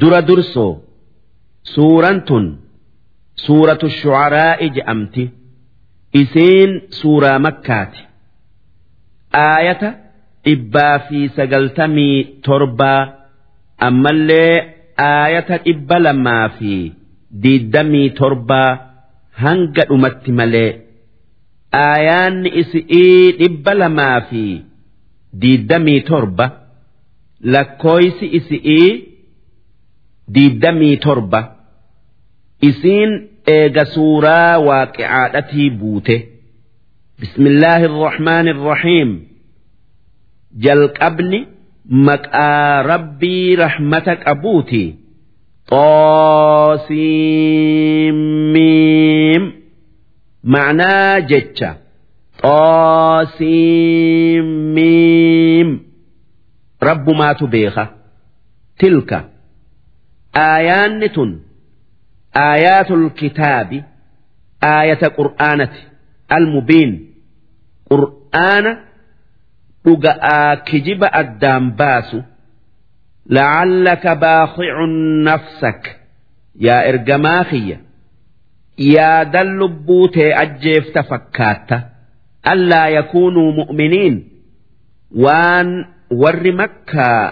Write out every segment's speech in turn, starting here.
dura dursoo suuraan tun suuratu shucaraa'i je'amti. Isiin suuraa makkaati. Aayata dhibbaa fi sagaltamii torbaa ammallee aayata dhibba lamaa fi diiddamii torbaa hanga dhumatti malee aayaanni isi'ii dhibba lamaa fi diiddamii torba lakkooysi isi'ii diiddamii torba isiin eega suuraa waaqicaadhatii buute bismillaahi irrahmaani irrahiim jalqabni maqaa rabbii rahmata qabuuti xoosiimiim macnaa jecha xoosiimiim rabbumaatu beeka tilka aayaanni tun aayaatul kitaabi aayata qur'aanati almubiin qur'aana dhuga'aa kijiba addaan baasu la'allaka baakhicun nafsak yaa ergamaa kiyya yaadan lubbuu tee ajjeefta fakkaatta allaa yakuunuu mu'miniin waan warri makkaa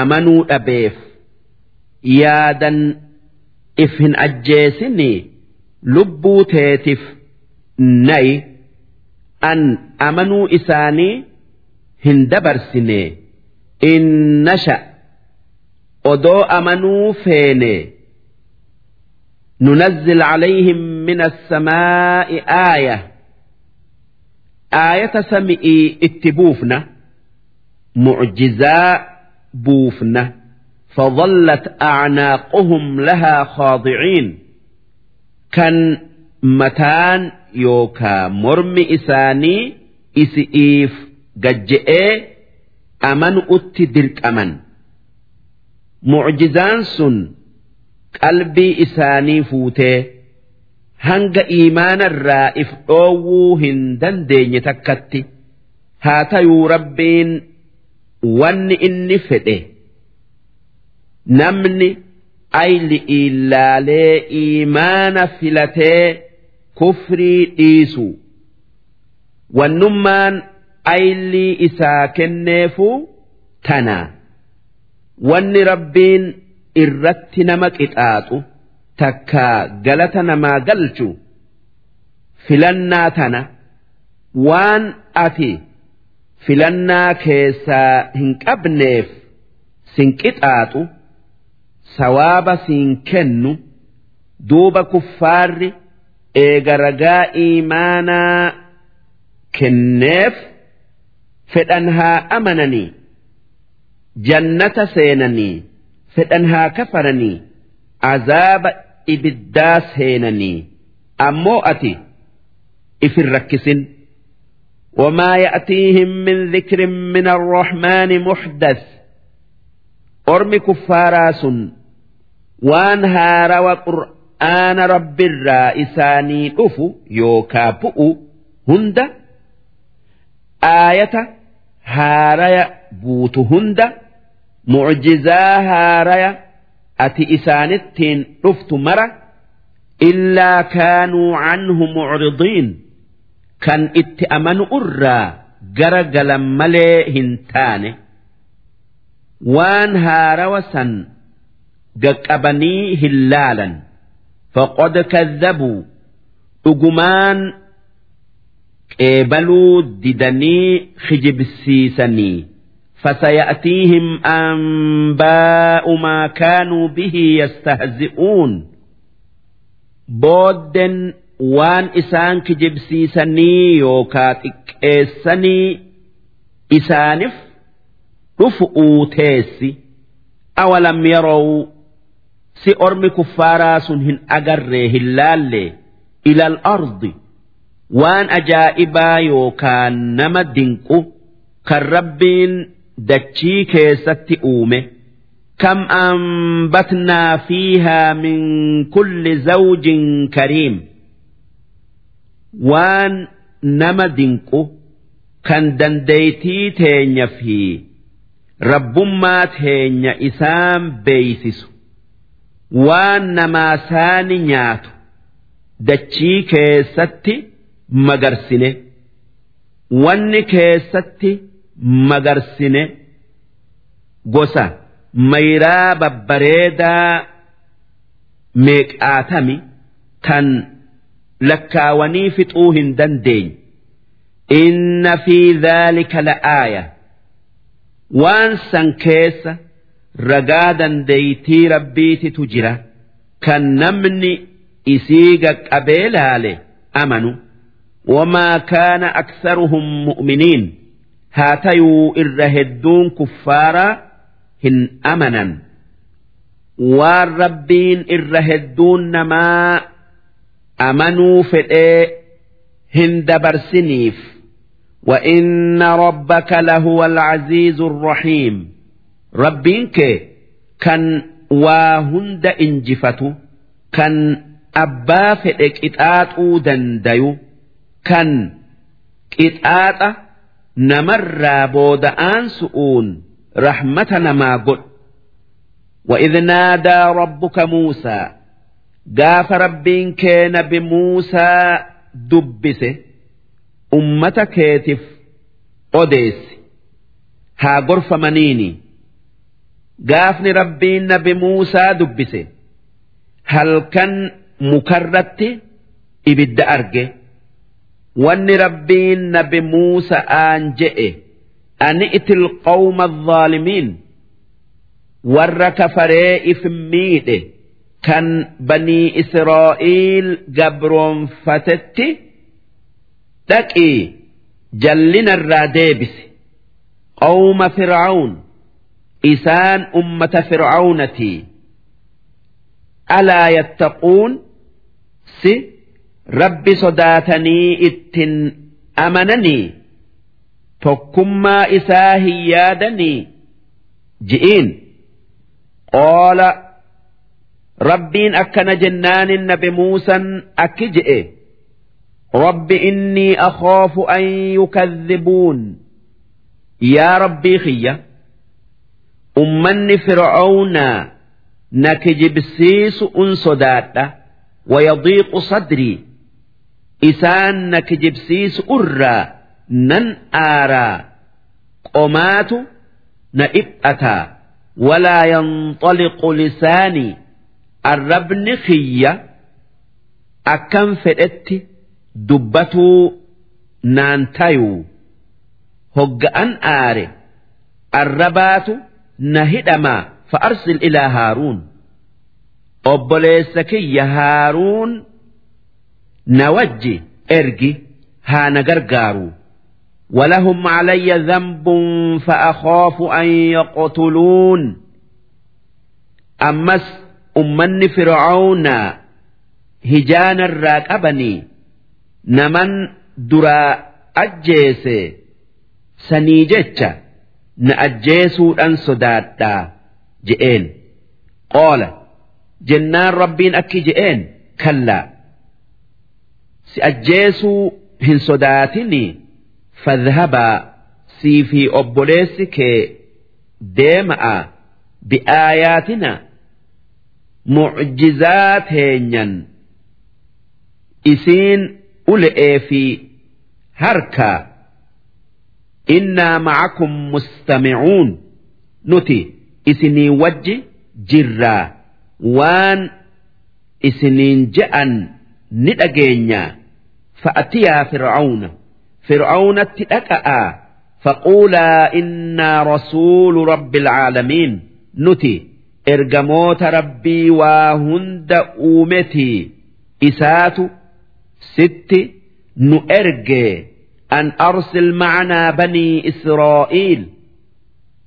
amanuu dhabeef yaadan if hin ajjeesini lubbuu teetif nayi an amanuu isaanii hin dabarsine. In nasha odoo amanuu feene. Nunazzil calayhim min assamaa'i aaya. Aayata sami'ii itti buufna. Mucjizaa buufna. فظلت أعناقهم لها خاضعين كان متان يوكا مرم إساني إسئيف قجئي أمن أتدرك أمن معجزان سن qalbii isaanii fuutee hanga iimaanarraa if dhoowwuu hin dandeenye takkatti haa tayuu rabbiin wanni inni fedhe namni ayli ilaalee iimaana filatee kufrii dhiisu. Wannummaan aylii isaa kenneefuu tana. Wanni rabbiin irratti nama qixaaxu takka galata namaa galchu filannaa tana. Waan ati filannaa keessaa hin qabneef sin qixaaxu sawaaba siin kennu duuba kuffaarri eega ragaa iimaanaa kenneef fedhan haa amananii jannata seenanii fedhan haa kafaranii azaaba ibiddaa seenanii ammoo ati ifin rakkisin وما يأتيهم من ذكر من الرحمن محدث أرم كفاراس waan haarawa qur'aana rabbirraa isaanii dhufu yookaa bu'u hunda aayata haaraya buutu hunda mucjizaa haaraya ati isaanittiin dhuftu mara illaa kaanuu canhu mucridiin kan itti amanu irraa gara galan malee hin taane. Waan haarawa san gaqqabanii hin laalan faqad kazzabuu dhugumaan qeebaluu didanii kijibsiisanii فسيأتيهم أنباء ما كانوا به يستهزئون بودن وان إسان كجبسيسني يوكا تكيسني إسانف si ormi kuffaaraa sun hin agarree hin laalle ilal ardi waan ajaa'ibaa yookaan nama dinqu kan rabbiin dachii keessatti uume kam anbatnaa fiihaa min kulli zawjin kariim. Waan nama dinqu kan dandeeytii teenya fi rabbummaa teenya isaan beeysisu. Waan namaa saani nyaatu dachii keessatti magarsine wanni keessatti magarsine gosa mayraa babbareedaa meeqaatami tan lakkaawanii fixuu hin dandeenye. Inna fi dhaalika la'aaya waan san keessa ragaa dandeeytii rabbiititu jira kan namni isii qaqqabee laale amanu wamaa kaana aksaruhum mu'miniin haa tayuu irra hedduun kuffaaraa hin amanan waan rabbiin irra hedduun namaa amanuu fedhee hin dabarsiniif وإن ربك لهو العزيز الرحيم ربينك كان واهند إنجفته كان أبا فئك إتآتو دنديو كان إتآت نمر بودآن سؤون رحمتنا ما قل وإذ نادى ربك موسى قاف ربين كان بموسى دبسه ummata keetiif odeessi haa gorfamaniini gaafni rabbiin nabi Muusaa dubbise. Halkan mukarratti ibidda arge? Wanni rabbiin nabi Muusa'aan je'e ani itil qawma dhaalimiin warra kafaree if miidhe kan banii Israa'iil gabroonfatetti. dhaqii jallina irraa deebise. Qawma fir'aun isaan ummata fir'aunati alaa yattaquun si rabbi sodaatanii ittin amananii tokkummaa isaa hin yaadanii ji'iin qoola rabbiin akkana jennaanin nabi muusan akki je'e رب إني أخاف أن يكذبون يا ربي ummanni fir'aawnaa na kijibsiisu un sodaadha wayadiiqu sadrii isaan na kijibsiisu urraa nan aaraa qomaatu na dhiphataa walaa yanxaliqu lisaanii arrabni kiyya akkan fedhetti dubbatuu naan tayuu hogga'an aare. Arrabaatu na hidhamaa fa'arsil ilaa haaruun obboleessa kiyya haaruun na wajji ergi haa na gargaaru ولهم علي ذنب فأخاف أن يقتلون أمس أمني فرعون هجان الراكبني naman duraa ajjeese sanii jecha na ajjeesuudhaan sodaadhaa je'een. Qoola jennaan rabbiin akki je'een? Kallaa si ajjeesuu hin sodaatinii fadhabaa sii fi obboleessi kee deema'a bi'aayaatina mucjizaa teenyan. Isiin ule'ee fi harkaa innaa macakum mustamicuun nuti isinii wajji jirraa waan isiniin je'an ni dhageenya. Fa'atiyaa fir'aawna fir'aawnatti dhaqa'aa faquulaa innaa rasuulu rabbi alcaalamiin nuti ergamoota rabbii waa hunda uumetii. Isaatu sitti nu ergee. أن أرسل معنا بني إسرائيل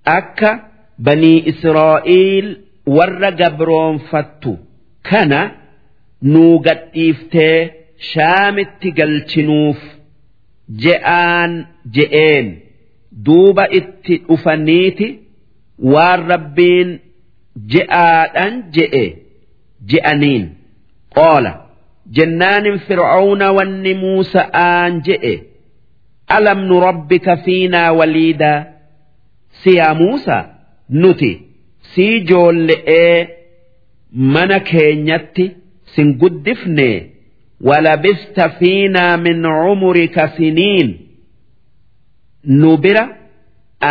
أكا بني إسرائيل ور جبرون فتو كان نوغت إفتي شامت قلتنوف جئان جئين دوبا ات أفنيتي والربين جئان جئ جئنين قال جنان فرعون ون موسى آن جئ alam nu rabbika fiinaa waliidaa siyaa muusaa nuti. Sii joolle'ee mana keenyatti sin guddifnee walabista fiinaa min cumurika siniin nu bira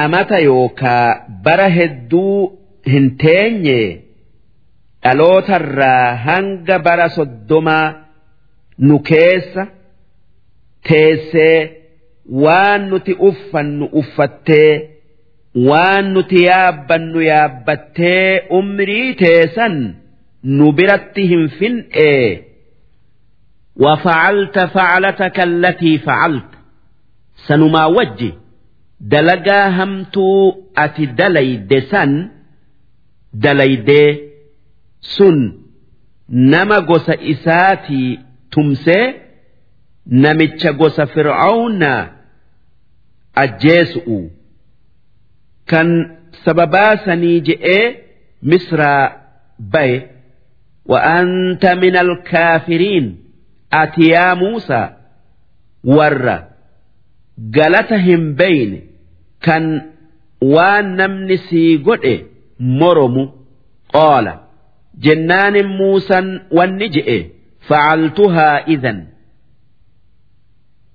amata yookaa bara hedduu hin teenye. Dhalootarraa hanga bara soddomaa nu keessa teessee. waan nuti uffannu uffattee waan nuti yaabbannu yaabbattee umrii teessan nu biratti hin fin'ee وفعلت فعلتك التي فعلت سنما وجه دلقا همتو أتي دليد سن دليد سن نما قوس إساتي تمسي namicha gosa fir'aawna ajjeesu'u kan sababaa sanii je'ee misraa baye wa'anta min alkaafiriin ati yaa muusaa warra galata hin bayne kan waan namni sii godhe moromu. Qoola jennaanin muusaan wanni je'e facaltuhaa idan.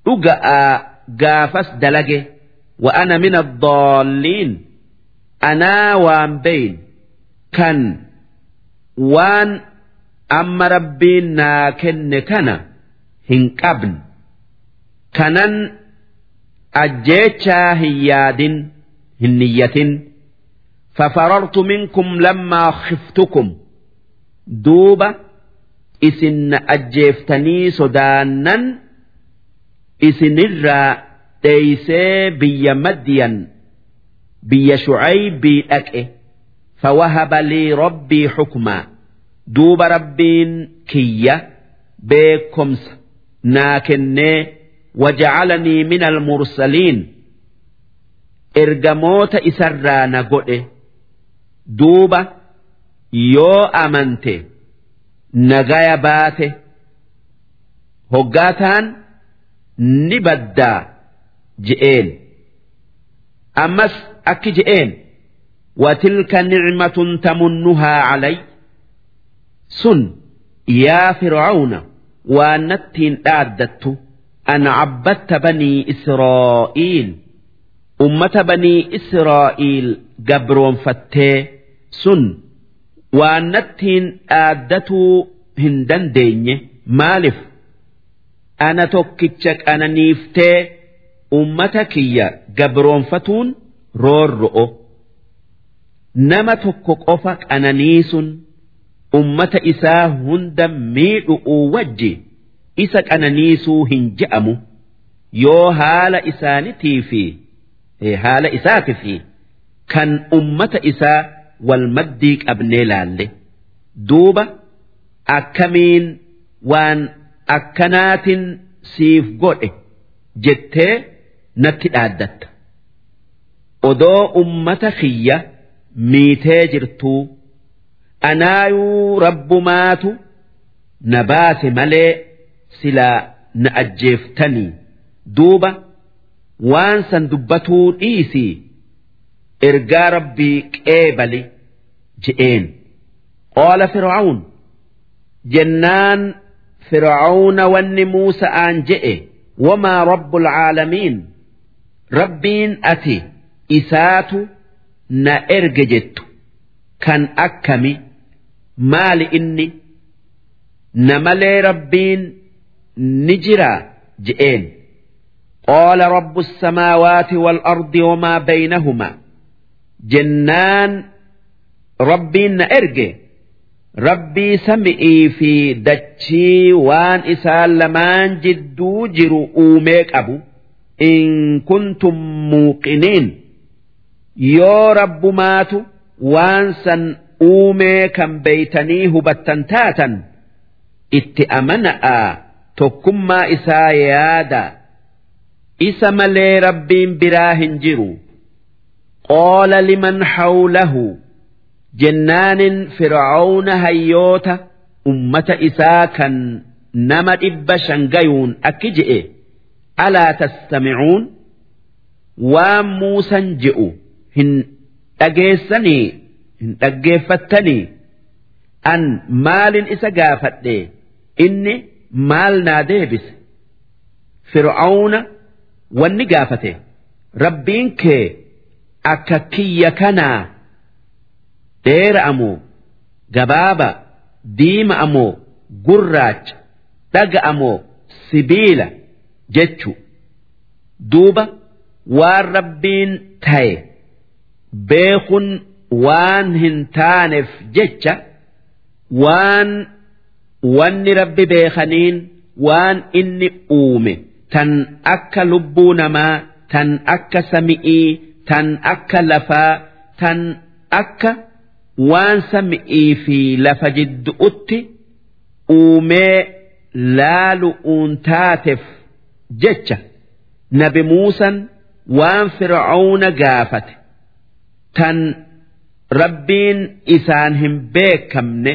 dhuga'aa gaafas dalage wa ana min addaalliin anaa waan beeyn kan waan amma rabbiin naa kenne kana hin qabne kanan ajjeechaa hin yaadin hin niyyatin ففررت منكم لما خفتكم دوبا إسن أجيفتني سدانا isinirraa deeysee biyya maddiyan biyya shucaybii dhaqe. Fawahaba lii rabbii xukmaa duuba rabbiin kiyya beekomsa naa kennee wajacalanii min almursaliin ergamoota isarraa na godhe. Duuba yoo amante nagaya baate. Hoggaa taan ni baddaa je'een. Ammas akki je'een watilka nicmatun tamunnuhaa calay sun yaa fircauna waan nattiin dhaaddattu an cabbatta banii israa'iil. Ummata banii israa'iil gabroonfattee sun waan nattiin dhaaddatuu hin dandeenye maaliif? Ana tokkicha qananiiftee ummata kiyya gabroonfatuun roorro'o. Nama tokko qofa qananiisun ummata isaa hunda miidhu'uu wajji isa qananiisuu hin je'amu. Yoo haala isaanitii fi haala isaati fi kan ummata isaa wal maddii qabnee laalle. Duuba akkamiin waan akkanaatin siif godhe jettee natti dhaaddatta. Odoo ummata kiyya miitee jirtuu anaayuu rabbumaatu na baase malee silaa na ajjeeftanii duuba waan san dubbatuu dhiisii ergaa rabbii qeebali je'een. Qaala fir'aun jennaan fir'auna wanni muusa'aan je'e wamaa rabbul caalamiin rabbiin ati isaatu na erge jettu. Kan akkami? Maali inni? Na malee rabbiin ni jiraa? je'een. Samaawaati wal ardi wamaa baynahumaa. Jennaan rabbiin na erge rabbii sami'ii fi dachii waan isaan lamaan jidduu jiru uumee qabu. In kuntum muuqiniin. Yoo rabbumaatu waan san uumee kan beeytanii hubattan taatan itti amana'a tokkummaa isaa yaada. Isa malee rabbiin biraa hin jiru. Qaala liman hawlahu jennaanin fir'auna hayyoota ummata isaa kan nama dhibba shangayuun akki je'e alaa tastamicuun waan muusan je'u hin dhageessanii hin dhaggeeffattanii an maalin isa gaafadhe inni maal naa deebise? Fir'aawna wanni gaafate rabbiin kee akka kiyya kanaa dheera amoo gabaaba diima amoo gurraacha dhaga amoo sibiila jechu duuba waan rabbiin ta'e beekun waan hin taaneef jecha waan wanni rabbi beekaniin waan inni uume tan akka lubbuu namaa tan akka sami'ii tan akka lafaa tan akka waan sami'ii fi lafa jiddu'utti uumee laalu'uun taateef jecha nabi muusan waan fir'aawna gaafate tan rabbiin isaan hin beekamne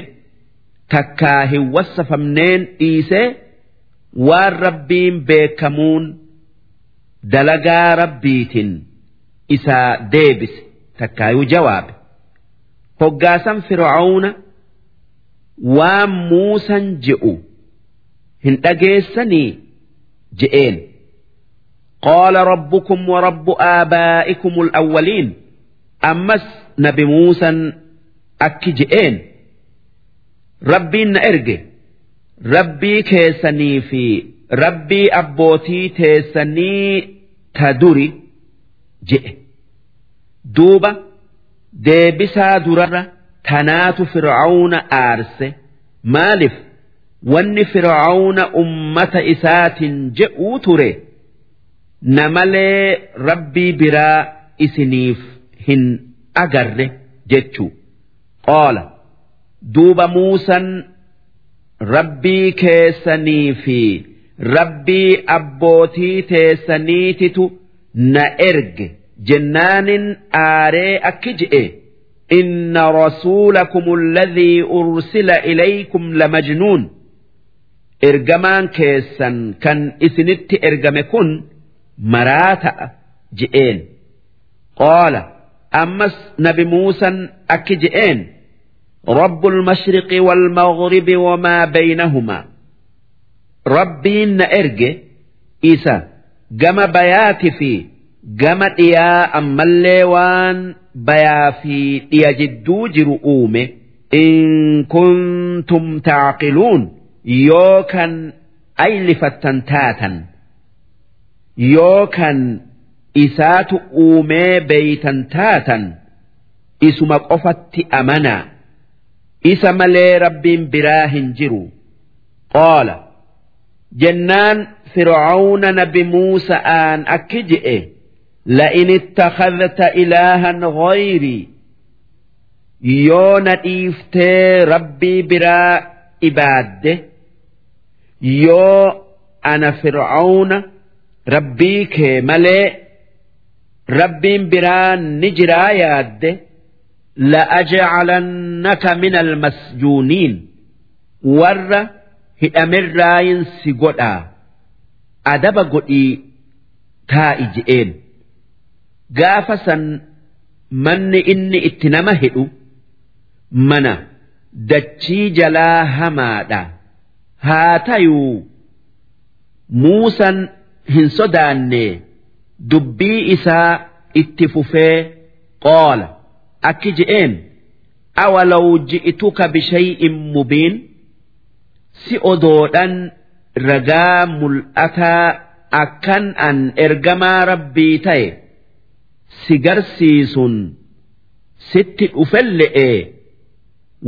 takkaa hin wassafamneen dhiisee waan rabbiin beekamuun dalagaa rabbiitiin isaa deebise. Takkaayuu jawaabe hoggaasan fir'aawna waan muusan je'u hin dhageessanii je'een قال ربكم ورب آبائكم الأولين أمس نبي موسى أكجئين ربي نأرجه ربي كيسني في ربي أبوتي تيسني تدري جئ دوبة deebisaa durarra tanaatu fir'aawna aarse. Maalif wanni fir'aawna ummata isaatiin je'uu ture namalee rabbii biraa isiniif hin agarre jechuu. Qoola duuba muusan rabbii keessanii fi rabbii abbootii teessaniititu na erge. جنان آري أكجئ إن رسولكم الذي أرسل إليكم لمجنون إرجمان كيسا كان إسنت إرجمكن مراتا جئين قال أمس نبي موسى أكجئين رب المشرق والمغرب وما بينهما ربي إرجي إيسا جم بياتي فيه gama dhiyaa ammallee waan bayaa fi dhiya jidduu jiru uume in kuntum taaqiluun yoo kan aylifattan taatan yoo kan isaatu uumee beeytan taatan isuma qofatti amanaa isa malee rabbiin biraa hin jiru qaala jennaan fir'aawna nabi muusa'aan akki je'e. la'in ittakhadhta ilaahan ghayrii yoo na dhiiftee rabbii biraa ibaadde yoo ana fir'aawna rabbii kee malee rabbiin biraa ni jiraa yaadde لأجعلنك من المسجونين ور هدمر راين سيقودا أدب قدي تائجئين gaafa san manni inni itti nama hidhu mana dachii jalaa hamaadha haa tayuu muusan hin sodaanne dubbii isaa itti fufee qoola akki je'een awalaw ji'ituka bishay'in mubiin si odoodhan ragaa mul'ataa akkan an ergamaa rabbii ta'e. Si garsiisun sitti dhufelle'e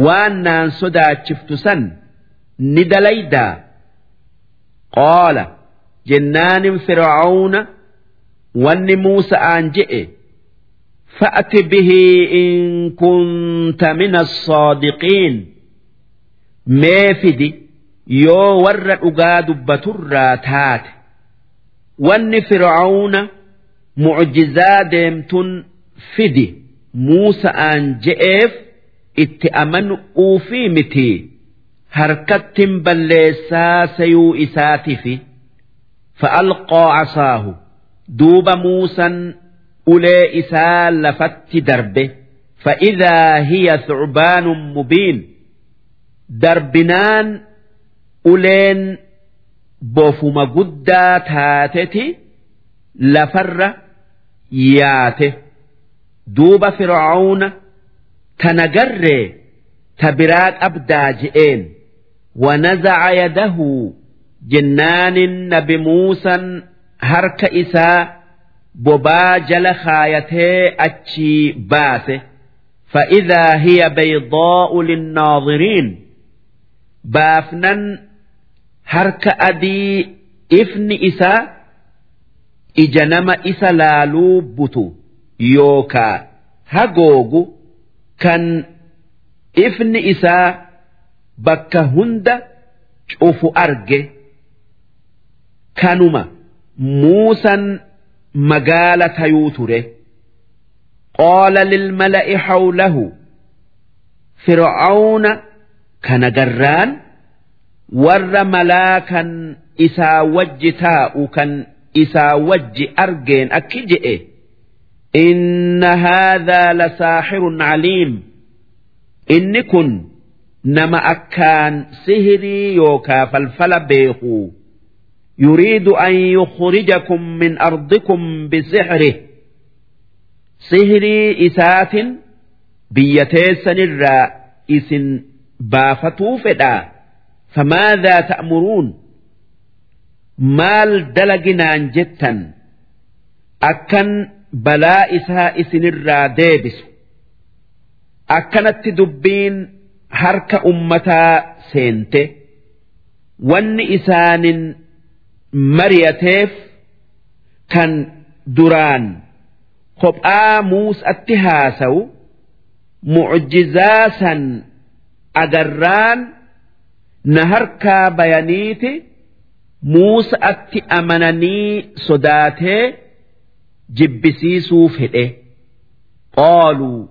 waan naan sodaachiftu san ni dalaydaa qaala jennaanin fir'aawna wanni muusa'aan je'e فأت به إن كنت من الصادقين ما فدي يو ور أقاد بتر تات ون فرعون معجزا ديمتن فدي موسى أن جئف اتأمن أوفي متي هركت بلسا سيو إساتفي فألقى عصاه دوب موسى ulee isaa lafatti darbe fa'idaa hiya thucbaanun mubiin darbinaan uleen bofuma guddaa taateti lafarra yaate. Duuba fir'aawna tana garree ta biraa qabdaa je'een. Wanazaca yadahu jennaanin nabi muusan harka isaa bobaa jala kaayatee achii baase. Fa'idaa hiya baydaa'u linnaadiriin. Baafnan harka adii ifni isaa ija nama isa laaluu butu yookaa hagoogu kan ifni isaa bakka hunda cufu arge kanuma muusan magaala tayuu ture. Qaala lilmala'i hawlahu fir'aawna kana garraan warra malaakan isaa wajji taa'u kan isaa wajji argeen akki je'e inna haadhaa lasaaxirun caliim inni kun nama akkaan sihirii yookaa falfala beekuu يريد أن يخرجكم من أرضكم بسحره سهري إسات بيتيسن الرائس بافتو فدا فماذا تأمرون maal dalaginaan jettan akkan balaa isaa isinirraa deebisu akkanatti dubbiin harka ummataa seente wanni isaanin mari'ateef kan duraan kophaa muusatti haasawu mucjizaa san agarraan na harkaa bayaniiti. Muusa'atti amananii sodaatee jibbisiisuuf hidhe. Qaaluu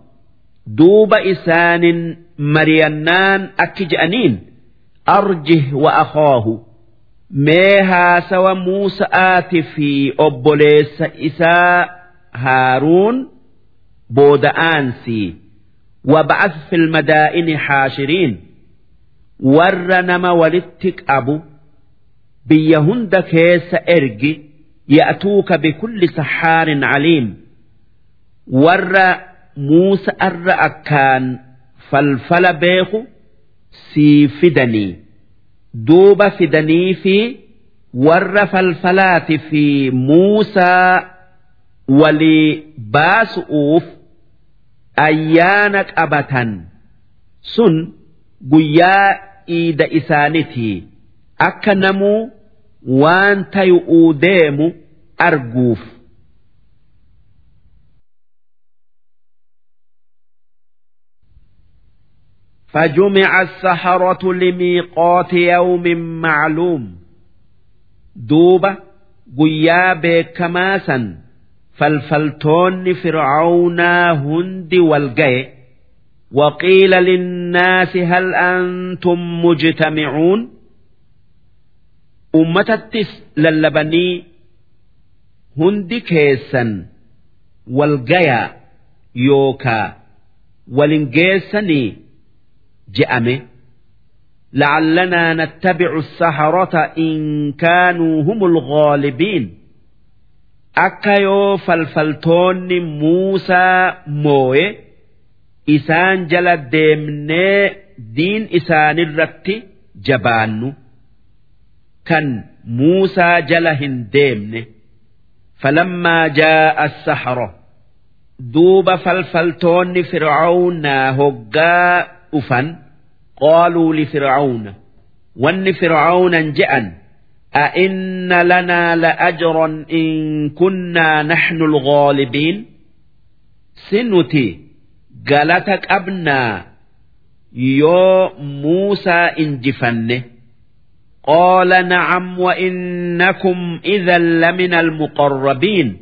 duuba isaanin mariyannaan akki je'aniin arjih wa akhoohu mee haasawa Muusa'aatii fi obboleessa isaa Haaruun booda'aansii waba'as filmadaa'ini haashiriin warra nama walitti qabu. biyya hunda keessa ergi ya'tuuka bikulli saxaanin caliim warra muusa arra akkaan falfala beeku sii fidanii duuba fidanii fi warra falfalaati fi muusaa walii baasu'uuf ayyaana qabatan sun guyyaa iida isaanitii. Akka namuu waan tayu'uu deemu arguuf. فجمع السحرة لميقات يوم معلوم. دوبة قيا بكماسا فالفلتون فرعونا هند والجي. وقيل للناس هل أنتم مجتمعون؟ أمة التس للبني هند كيسا والجيا يوكا ولنجيسني جأمه لعلنا نتبع السحرة إن كانوا هم الغالبين akka yoo falfaltoonni Muusaa mooye isaan jala deemnee diin isaanirratti jabaannu كان موسى جلهن ديمن فلما جاء السحرة دوب فالفلتون فرعون هقا أفن. قالوا لفرعون وان فرعون جأن أئن لنا لأجرا إن كنا نحن الغالبين؟ سنتي قالتك أبنا يو موسى إنجفنه. قال نعم وإنكم إذا لمن المقربين.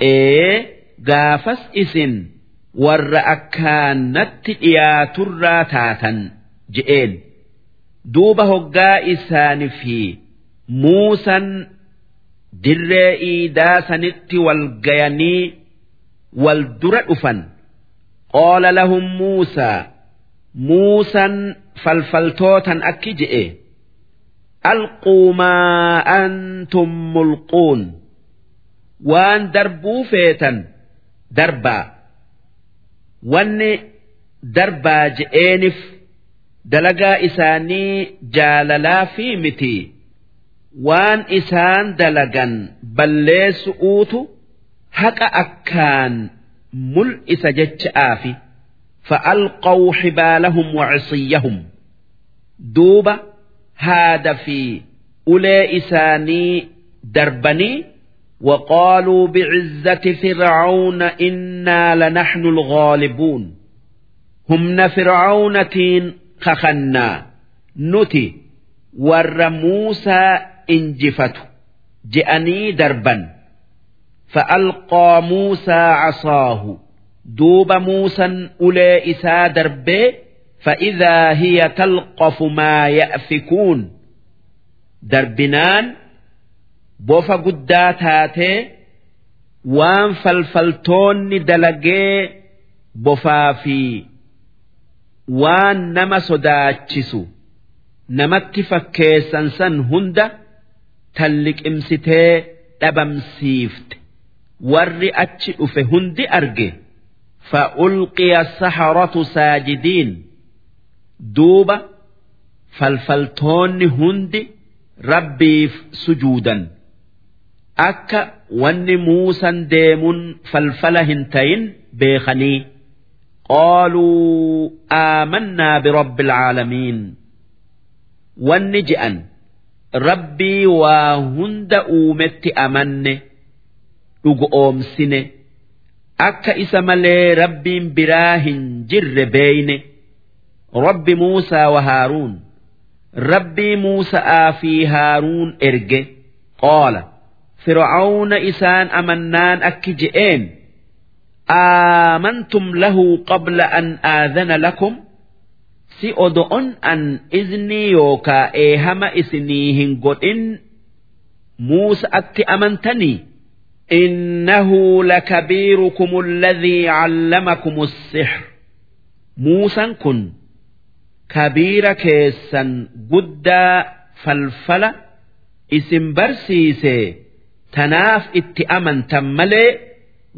إيه؟ قافس إسن. والرأكان نتئيا تراتاتا جئين. دوبه قائسان في موسى درئي داس نت والقياني والدرأفا قال لهم موسى موسى فالفلتوتا أكجئين alquu maa antum mulquun waan darbuu feetan darbaa wanni darbaa je'eenif dalagaa isaanii jaalalaa fi miti waan isaan dalagan balleessu'uutu haqa akkaan mul'isa jecha'aafi فألقوا حبالهم وعصيهم دوبة هذا في إساني دربني وقالوا بعزة فرعون إنا لنحن الغالبون. هم فرعون تين خخنا. نتي ور موسى إنجفته. جأني دربا فألقى موسى عصاه. دوب موسى أولي إسا دربي فإذا هي تلقف ما يأفكون. دربنان بوفا قدا تاتي وان فلفلتون دلقي بوفا في. وان نما صداتشسو نمت فكيسا سن هند تلك امستي دبمسيفت سيفت. achi dhufe hundi ارجي فألقي السحرة ساجدين. Duuba falfaltoonni hundi rabbiif sujuudan. akka wanni muusan deemuun falfala hin tayin beekanii qaaluu aamannaa birabbi alcaalamiin wanni je'an rabbii waa hunda uumetti amanne dhugoomsine akka isa malee rabbiin biraa hin jirre beeyne رب موسى وهارون ربي موسى في هارون إرجع قال فرعون إسان أمنان أكجئين آمنتم له قبل أن آذن لكم سيؤدؤن أن إذني يوكا إيهما إسنيهن قد إن موسى أكي أمنتني إنه لكبيركم الذي علمكم السحر موسى كن كبير كيسا قدا فالفلا اسم برسيسي tanaaf itti amantan malee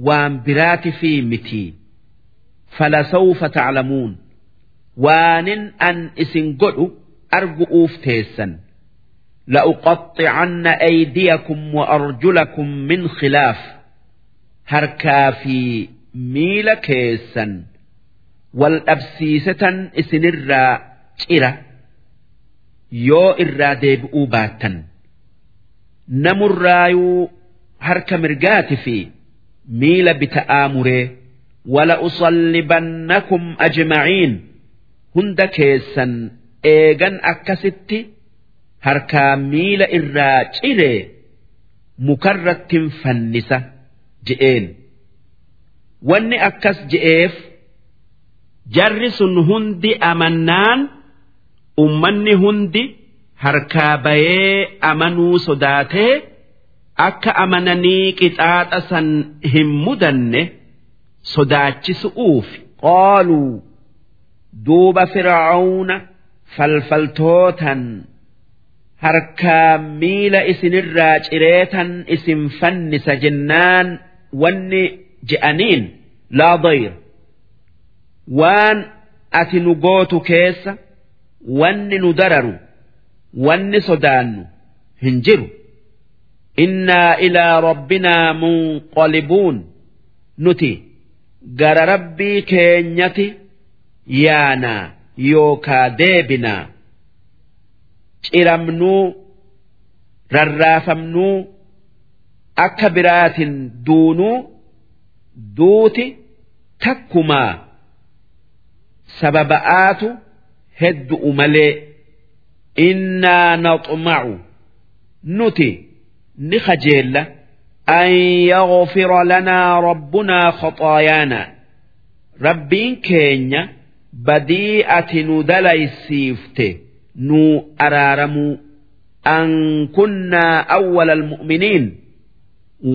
waan biraati fi miti falasawfa taclamuun waanin an isin godhu argu'uuf teessan لأقطعن أيديكم وأرجلكم من خلاف هركا في ميل كيسا wal dhabsiise tan isinirraa cira yoo irraa deebi'uu baattan. Namurraayuu harka mirgaati fi miila bita'aa muree wala usallibannakum ajma'iin hunda keessan eegan akkasitti harkaa miila irraa ciree mukarrattin fannisa je'een. Wanni akkas je'eef jarri sun hundi amannaan ummanni hundi harkaa bayee amanuu sodaatee akka amananii qixaaxa san hin mudanne sodaachisu'uuf. Qaaluu duuba fir'aawna falfaltootan harkaa miila isinirraa cireetan isin fannisa jennaan wanni je'aniin laa dayr waan ati nu gootu keessa wanni nu dararu wanni sodaannu hin jiru. Innaa ilaa rabbinaa munqalibuun. Nuti gara rabbii keenyati yaanaa yookaa deebinaa. Ciramnuu rarraafamnuu akka biraatin duunuu duuti takkumaa sababa'aatu heddu'u malee innaa naxma'u nuti ni kajeella an yaghfira lanaa rabbunaa khaxaayaana rabbiin keenya badii ati nu dalaysiifte nu araaramuu an kunnaa awwala almu'miniin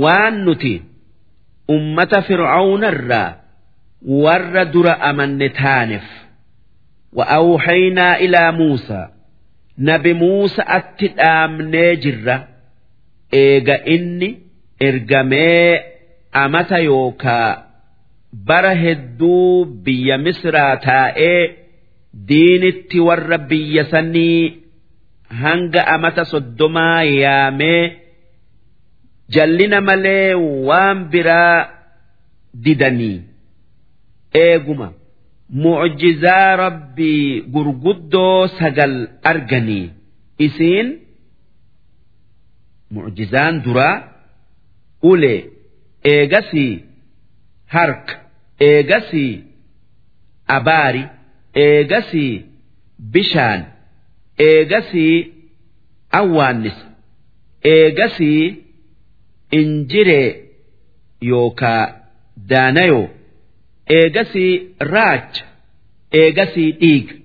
waan nuti ummata fir'aawnarraa warra dura amanne taaneef wa'awuhaynaa ilaa Muusaa nabi Muusa atti dhaamnee jirra eega inni ergamee amata yookaa bara hedduu biyya Misraa taa'ee diinitti warra biyya sanii hanga amata soddomaa yaamee jallina malee waan biraa didanii. Eeguma mucjizaa rabbii gurguddoo sagal arganii. Isiin mucjizaan duraa ulee eegasii harka eegasii abaari eegasii bishaan eegasii awwaannisa eegasii injiree yookaa daanayoo eegasii raacha eegasii dhiiga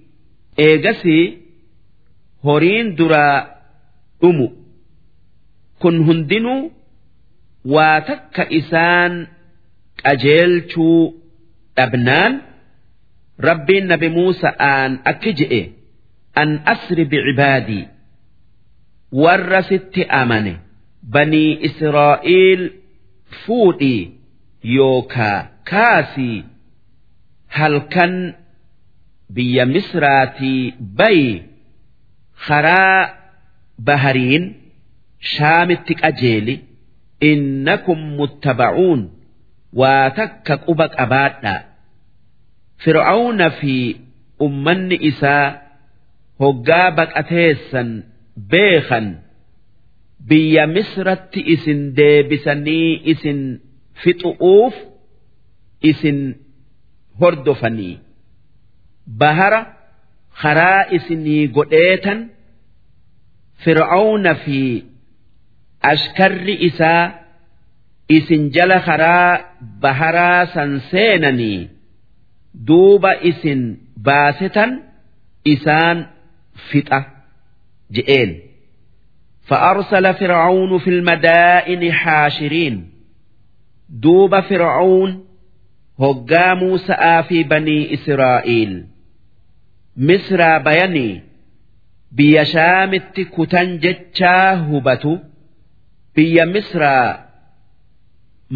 eegasii horiin duraa dhumu. Kun hundinuu waa takka isaan qajeelchuu dhabnaan rabbiin nabi Muusa'aan akki je'e an asri bicibaadii warra sitti amane banii Israa'iil fuudhii yookaa kaasii halkan biyya Misraatii bayi karaa bahariin shaamitti qajeeli innakum muttaba'uun waa takka quba qabaadhaa fir'aawna fi ummanni isaa hoggaa baqateessan beekan biyya misratti isin deebisanii isin fixu'uuf isin hordofanii bahara karaa isinii godheetan fir'aawna fi ashkarri isaa isin jala karaa baharaa san seenanii duuba isin baasetan isaan fixa je'een فأرسل فرعون في المدائن حاشرين duuba fir'aawun hoggaa Muusa'aa fi banii Israa'iil. Misraa bayanii biyya shaamitti kutan jechaa hubatu biyya Misraa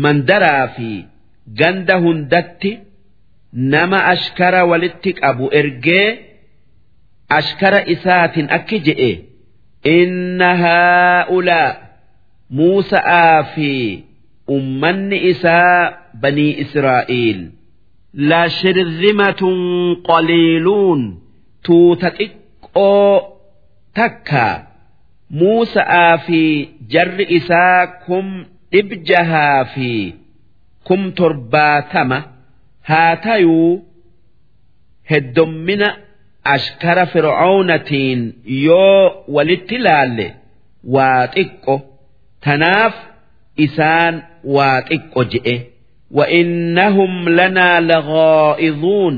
mandaraa fi ganda hundatti nama ashkara walitti qabu ergee ashkara isaatiin akki jedhe inna haa'ulaa Muusa'aa fi ummanni isaa banii israa'iil la shirzimatun qaliiluun tuuta xiqqoo takka. Muusa'aa fi jarri isaa kum dhib jahaa fi kum torbaatama. Haa tayuu heddommina ashkara fir'oonatiin yoo walitti laalle waa xiqqo. Tanaaf isaan waa xiqqo je'e. Wa innahum lanaa laghaa'izuun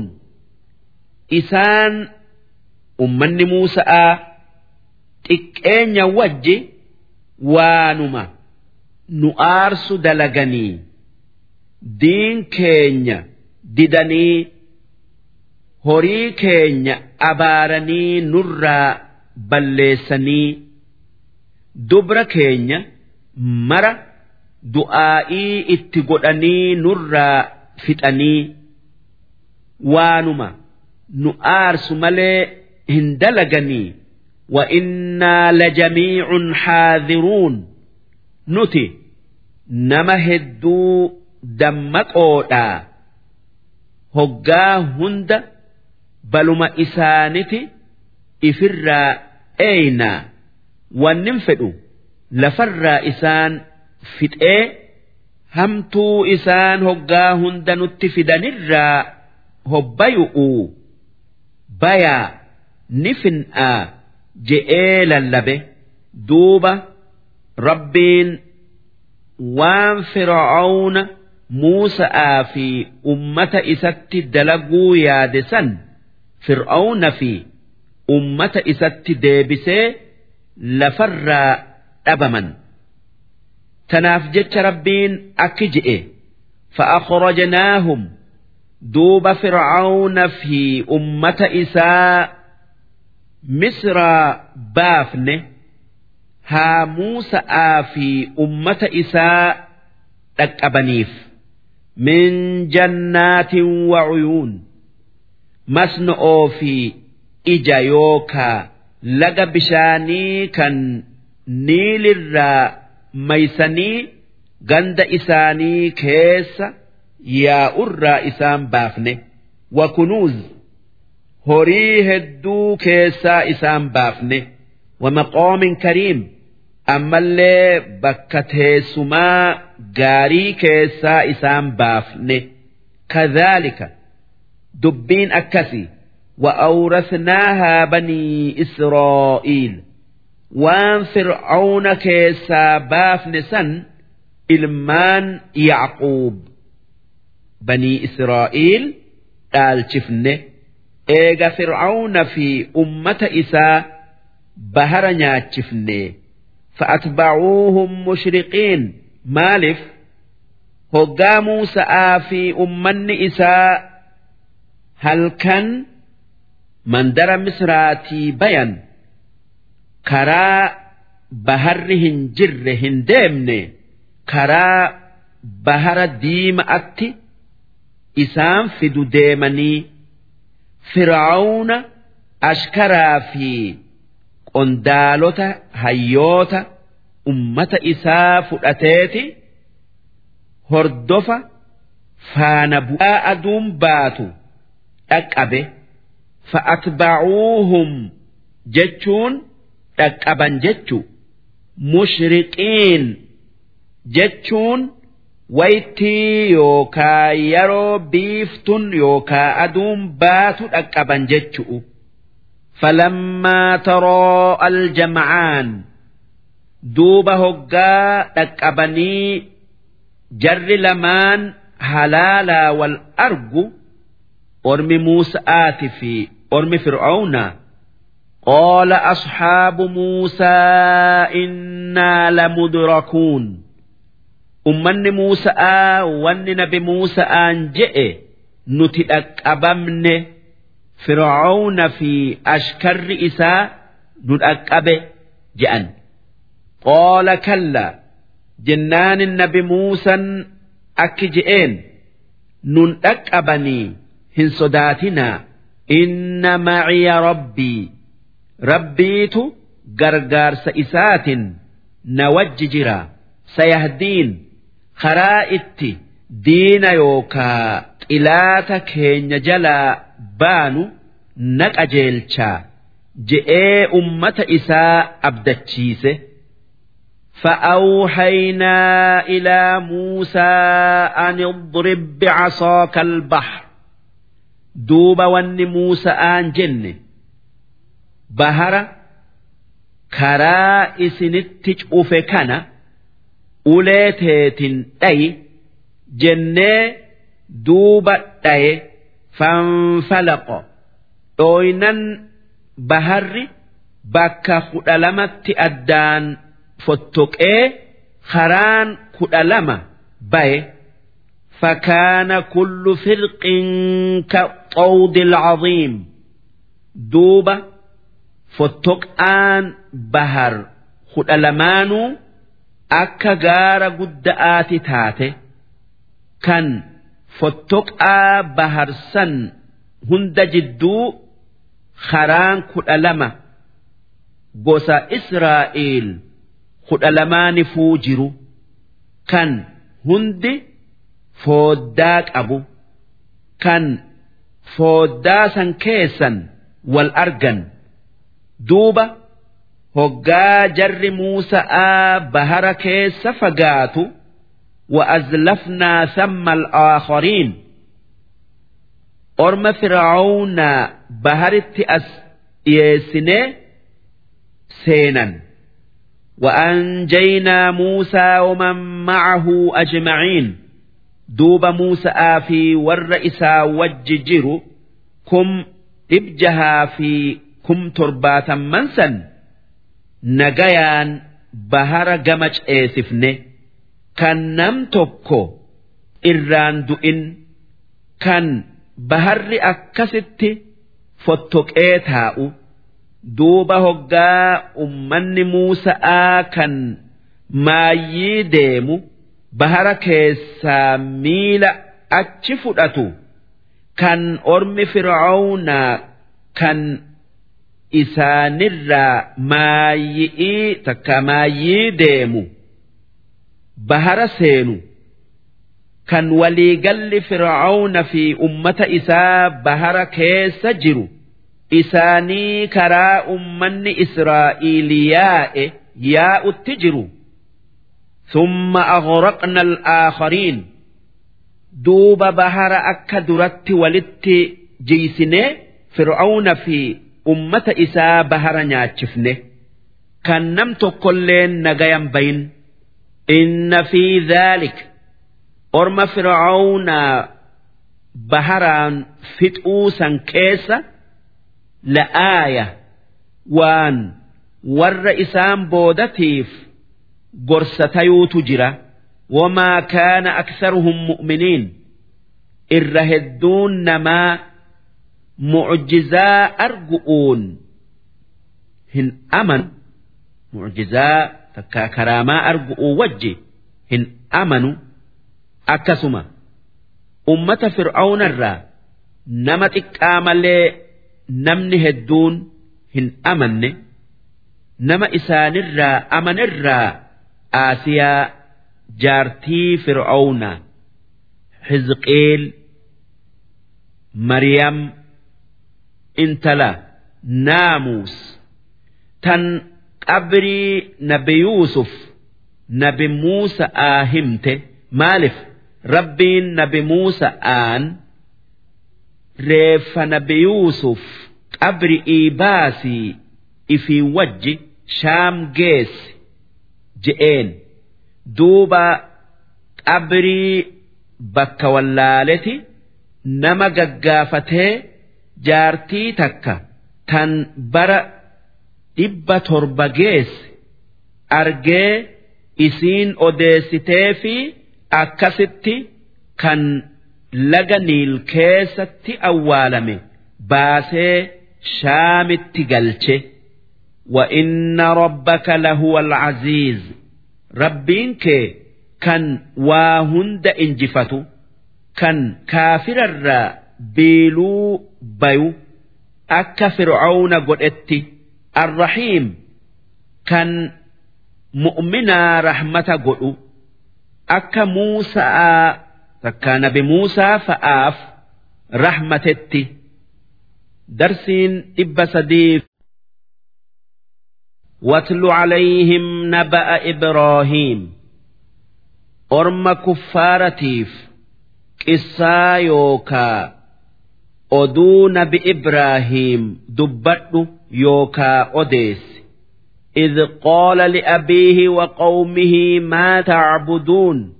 isaan ummanni Muusa'aa xiqqeenya wajji waanuma. Nu aarsu dalaganii. Diin keenya didanii. Horii keenya abaaranii nurraa balleessanii. Dubra keenya mara du'aa'ii itti godhanii nurraa fixanii waanuma. Nu aarsu malee hin dalaganii. Wa innaa lajamiicun xaadhiruun nuti nama hedduu dammaqoodhaa. Hoggaa hunda baluma isaaniti ifirraa eeynaa. Wannin fedhu lafarraa isaan fixee hamtuu isaan hoggaa hunda nutti fidanirraa hobbayu'uu bayaa ni fin'aa je'ee lallabe duuba rabbiin waan fir'aawna Muusa'aa fi ummata isatti dalaguu yaade san fir'aawna fi ummata isatti deebisee lafarraa dhabaman. Tanaaf jecha rabbiin akki je'e. Fa'aqrajnaahum duuba fir'aawna fi ummata isaa misraa baafne. Haa muusa'aa fi ummata isaa dhaqqabaniif. Min jannaatin wa'uyuun masno'oo fi ija yookaa laga bishaanii kan niilirraa maysanii ganda isaanii keessa yaa'urraa isaan baafne. Wakunuuz horii hedduu keessaa isaan baafne. Wamaqoomin kariim ammallee bakka teessumaa gaarii keessaa isaan baafne. Kadhaalika dubbiin akkasi wa'awrasnaahaa banii israa'iil. وان فرعون كيسا بافنسا إلمان يعقوب بني إسرائيل قال شفنه إيغا فرعون في أمة إساء بهر نياتشفنه فأتبعوهم مشرقين مالف هقا موسى في أمن إساء هل كان mandara misraatii bayan karaa baharri hin jirre hin deemne karaa bahara diima atti isaan fidu deemanii fir'aawna ashkaraa fi qondaalota hayyoota ummata isaa fudhateeti hordofa faana bu'aa aduun baatu dhaqqabe fa'atba'uuhum jechuun. Dhaqqaban jechu mushriqiin jechuun waytii yookaa yeroo biiftun yookaa aduun baatu dhaqqaban jechu'u falammaa taroo aljama'aan duuba hoggaa dhaqqabanii jarri lamaan halaalaa wal argu ormi muusa'aati fi ormi fir'aawnaa قال أصحاب موسى إنا لمدركون. أمني موسى واني نبي موسى أن جئ نتدك أبمن. فرعون في أشكر إساء ندك جأن قال كلا جنان النبي موسى أكجئين نندك أبني هن صداتنا. إن معي ربي. rabbiitu gargaarsa isaatin na wajji jira sayahdiin karaa itti diina yookaa xilaata keenya jalaa baanu na qajeelchaa je'ee ummata isaa abdachiise فأوحينا إلى موسى أن اضرب بعصاك البحر دوب ون موسى آن جنه bahara karaa isinitti cufe kana ulee teetin dhayi jennee duuba dhaye fanfalaqo dhooynan baharri bakka kudha lamatti addaan fottoqee karaan kudha lama baye فكان كل فرق كالطود العظيم دوبه fottoqaan bahar kudha lamaanuu akka gaara gudda'aati taate kan fottoqaa bahar san hunda jidduu karaan kudha lama gosa Israa'eel kudha lamaanifuu jiru kan hundi fooddaa qabu kan fooddaa san keessan wal argan. Duuba hoggaa jarri muusa'aa bahara keessa fagaatu وأزلفنا ثم الآخرين أرم فرعون بهرت أس يسني سينا وأنجينا موسى ومن معه أجمعين دوب موسى في والرئيس وججر كم ابجها في kum torbaatamman san nagayaan bahara gama ceesifne kan nam tokko irraan du'in kan baharri akkasitti fottoqee taa'u duuba hoggaa ummanni Muusa'aa kan maayyii deemu bahara keessaa miila achi fudhatu kan ormi fir'aawnaa kan isaanirraa maayyii takka maayyii deemu bahara seenu. kan waliigalli fir'aawna fi ummata isaa bahara keessa jiru isaanii karaa ummanni israa'iil yaa'e yaa'utti jiru ثم أغرقنا الآخرين دوب بهر أكا درت ولت جيسنه فرعون في ummata isaa bahara nyaachifne kan nam tokkolleen nagayan bayin inna fi dhaalik orma fir'aawnaa baharaan fixuu san keessa la'aaya waan warra isaan boodatiif gorsa tayuutu jira wamaa kaana aksaruhum mu'miniin irra hedduun namaa mucjizaa argu'uun hin amanu mucjizaa takkaa karaamaa argu'uu wajji hin amanu. Akkasuma ummata fir'aawnarraa nama xiqqaa malee namni hedduun hin amanne nama isaanirraa amanirraa aasiyaa jaartii fir'aawnaa hizqiil maryam intala naamuus tan qabrii nabi yuusuf nabi muusa'aa himte maaliif rabbiin nabi muusa'aan reeffa nabi yuusuf qabri'ii baasii ifii wajji shaam geessi je'een. Duuba qabrii bakka wallaaleti nama gaggaafatee jaartii takka tan bara dhibba torba geesse argee isiin odeessitee fi akkasitti kan laga niil keessatti awwaalame baasee shaamitti galche وإن ربك لهو العزيز ربينك كان واهند انجفتو كان كافر الرا بيلو بيو أكا فرعون قد الرحيم كان مؤمنا رحمة قد أكا موسى تكا نبي موسى فآف رحمتتي درسين إبا سديف واتل عليهم نبأ إبراهيم أرم كفارتيف قصا يوكا نبي إبراهيم دبت يوكا أديس إذ قال لأبيه وقومه ما تعبدون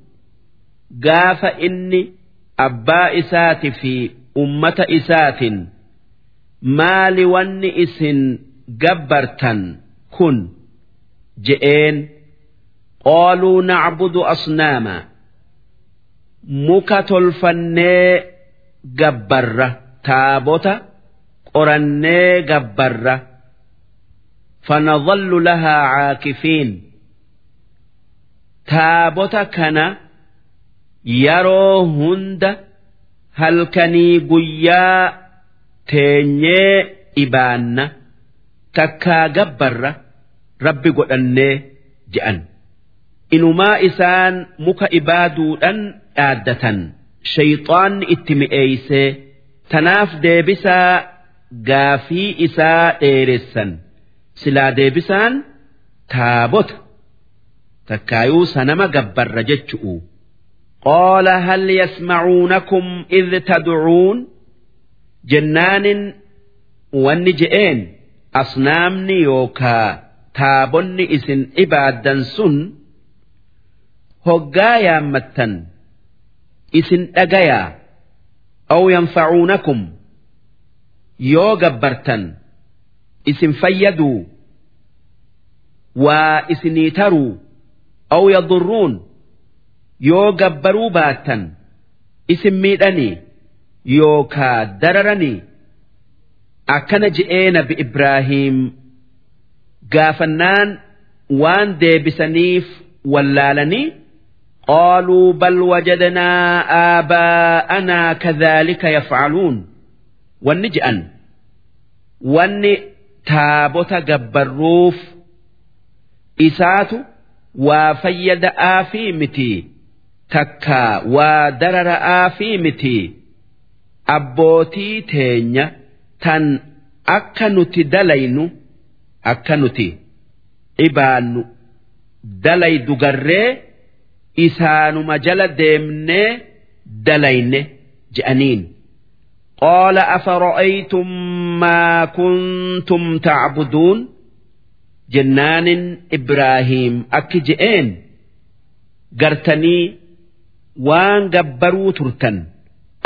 قاف إني أبا إسات في أمة إسات ما لون إسن جبرتن كن جئين قالوا نعبد أصناما مكة الفني جبرة taabota qorannee gabbarra. Fanadhallu lahaa caakifiin. Taabota kana yeroo hunda halkanii guyyaa teenyee ibaanna takkaa gabbarra rabbi godhannee je'an. Inumaa isaan muka ibaaduudhaan dhaaddatan. Shayxaan itti mi'eeysee tanaaf deebisaa gaafii isaa dheeressan silaa deebisaan taabota takkaayuu sanama gabbarra jechu'u قال هل يسمعونكم إذ تدعون جنان ونجئين أصنامني يوكا taabonni isin ibaaddan sun hoggaa yaammattan isin dhagayaa aw yanfacuunakum yoo gabbartan isin fayyaduu waa isinii taruu aw yadurruun yoo gabbaruu baattan isin miidhanii yookaa dararanii akkana je'ee nabi Ibraahiim gaafannaan waan deebisaniif wallaalanii قالوا بل وجدنا آباءنا كذلك يفعلون والنجأن وان تابوت جبروف إسات وفيد آفي متي تكا ودرر آفي متي أبوتي تينيا تن أكنت دلين أكنت إبان دلي دقري isaanuma jala deemnee dalayne je'aniin. Qaala afara'aytum maa kuntum tacbuduun jennaanin ibraahiim akki je'een gartanii waan gabbaruu turtan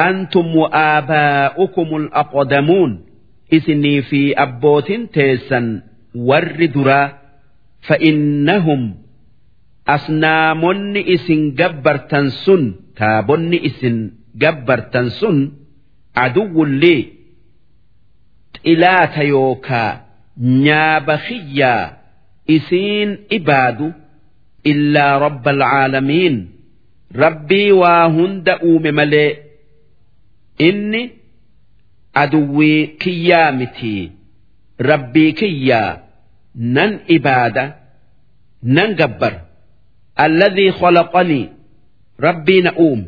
antum wa'aabaa'ukum alaqdamuun isinii fi abbootin teessan warri duraa fa'innahum asnaamonni isin gabbartan sun taabonni isin gabbartan sun aduwwullee xilaata yookaa nyaaba xiyyaa isiin ibaadu illaa rabba alcaalamiin rabbii waa hunda uume malee inni aduwwii kiyyaa mitii rabbii kiyyaa nan ibaada nan gabbara الذي خلقني. ربي نؤوم.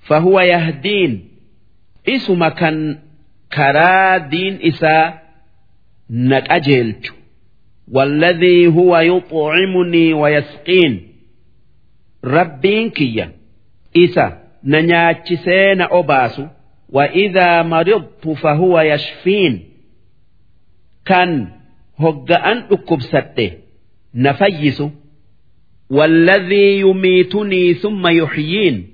فهو يهدين. اسم كان كرا دين إسا نكأجلت والذي هو يطعمني ويسقين. ربين كيا. إسا ننياتشسين أباس وإذا مرضت فهو يشفين. كان هجأن أكبسته نفيسه والذي يميتني ثم يحيين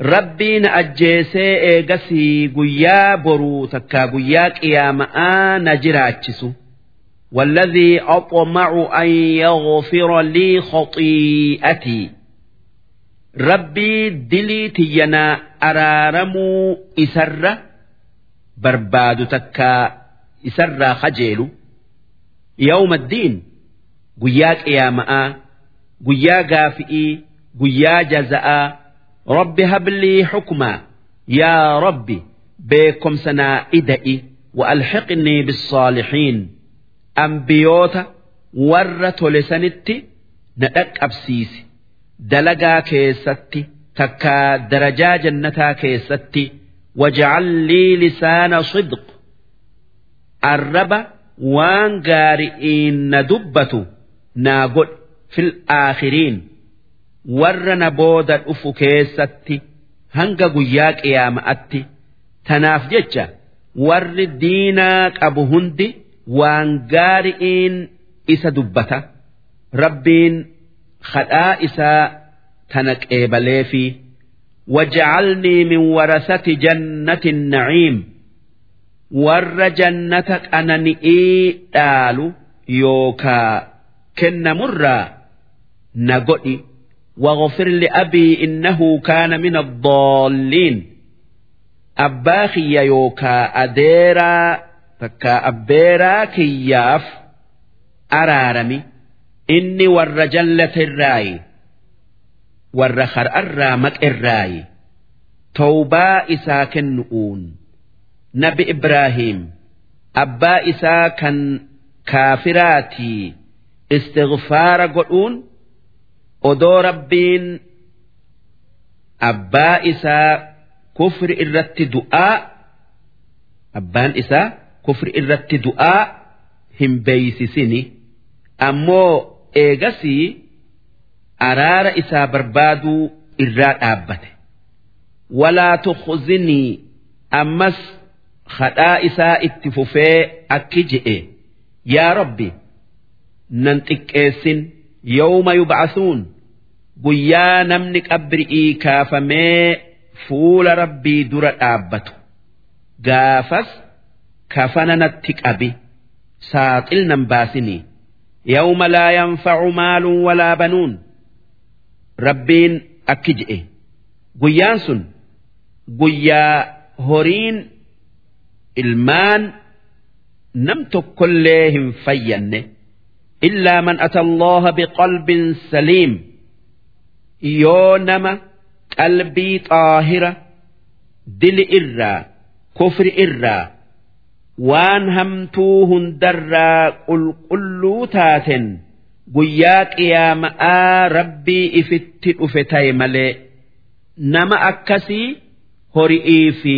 ربين أجيسي إيغسي قيا برو تكا قيا قياما نجراتشسو والذي أطمع أن يغفر لي خطيئتي ربي دلي تينا أرارمو إسر برباد تكا إسر خجيل يوم الدين قيا قياما guyyaa jaza'aa rabbi hablii xukmaa yaa rabbi beekomsa naa ida'i wa'alxiqnii bissaalixiin ambiyoota warra tole sanitti na dhaqqabsiisi dalagaa keessatti takkaa darajaa jannataa keessatti waj'al lii lisaana sidq arraba waan gaari'iin na dubbatu naa godhe fil aakhiriin warra na booda dhufu keessatti hanga guyyaa qiyaama'atti tanaaf jecha warri diinaa qabu hundi waan gaari'iin isa dubbata. Rabbiin kadhaa isaa tana qeebaleefi waja'alnii min warasati jannati naciim warra jannata qanani'ii dhaalu yookaa kennamurraa na godhi waqofir li'abii innahu kaana mina boolliin abbaa kiyya yookaa adeeraa takka abbeeraa kiyyaaf araarami inni warra jallatirraayi warra har'arraa maqirraayi tawbaa isaa kennu'uun nabi ibraahiim abbaa isaa kan kaafiraatii istighfaara godhuun. Odoo rabbiin abbaa isaa kufri irratti du'aa abbaan isaa kufri irratti du'aa hin beeysisini. Ammoo eegasii araara isaa barbaaduu irraa dhaabbate. Walaa tukhzinii ammas hadhaa isaa itti fufee akki je'e. Yaa rabbi nan xiqqeessin yawma yub'asuun guyyaa namni qabri'ii kaafamee fuula rabbii dura dhaabbatu gaafas kafana natti qabi saaxil nan baasinii yawma laa yanfacu maalun walaa banuun rabbiin akki je'e guyyaan sun guyyaa horiin ilmaan nam tokkollee hin fayyanne illaa man ata allaha biqalbin saliim yoo nama qalbii xaahira dili irraa kufri irraa waan hamtuu hundarraa qulqulluu taaten guyyaa qiyaama'aa rabbii ifitti dhufe ta'e malee nama akkasii hori'ii fi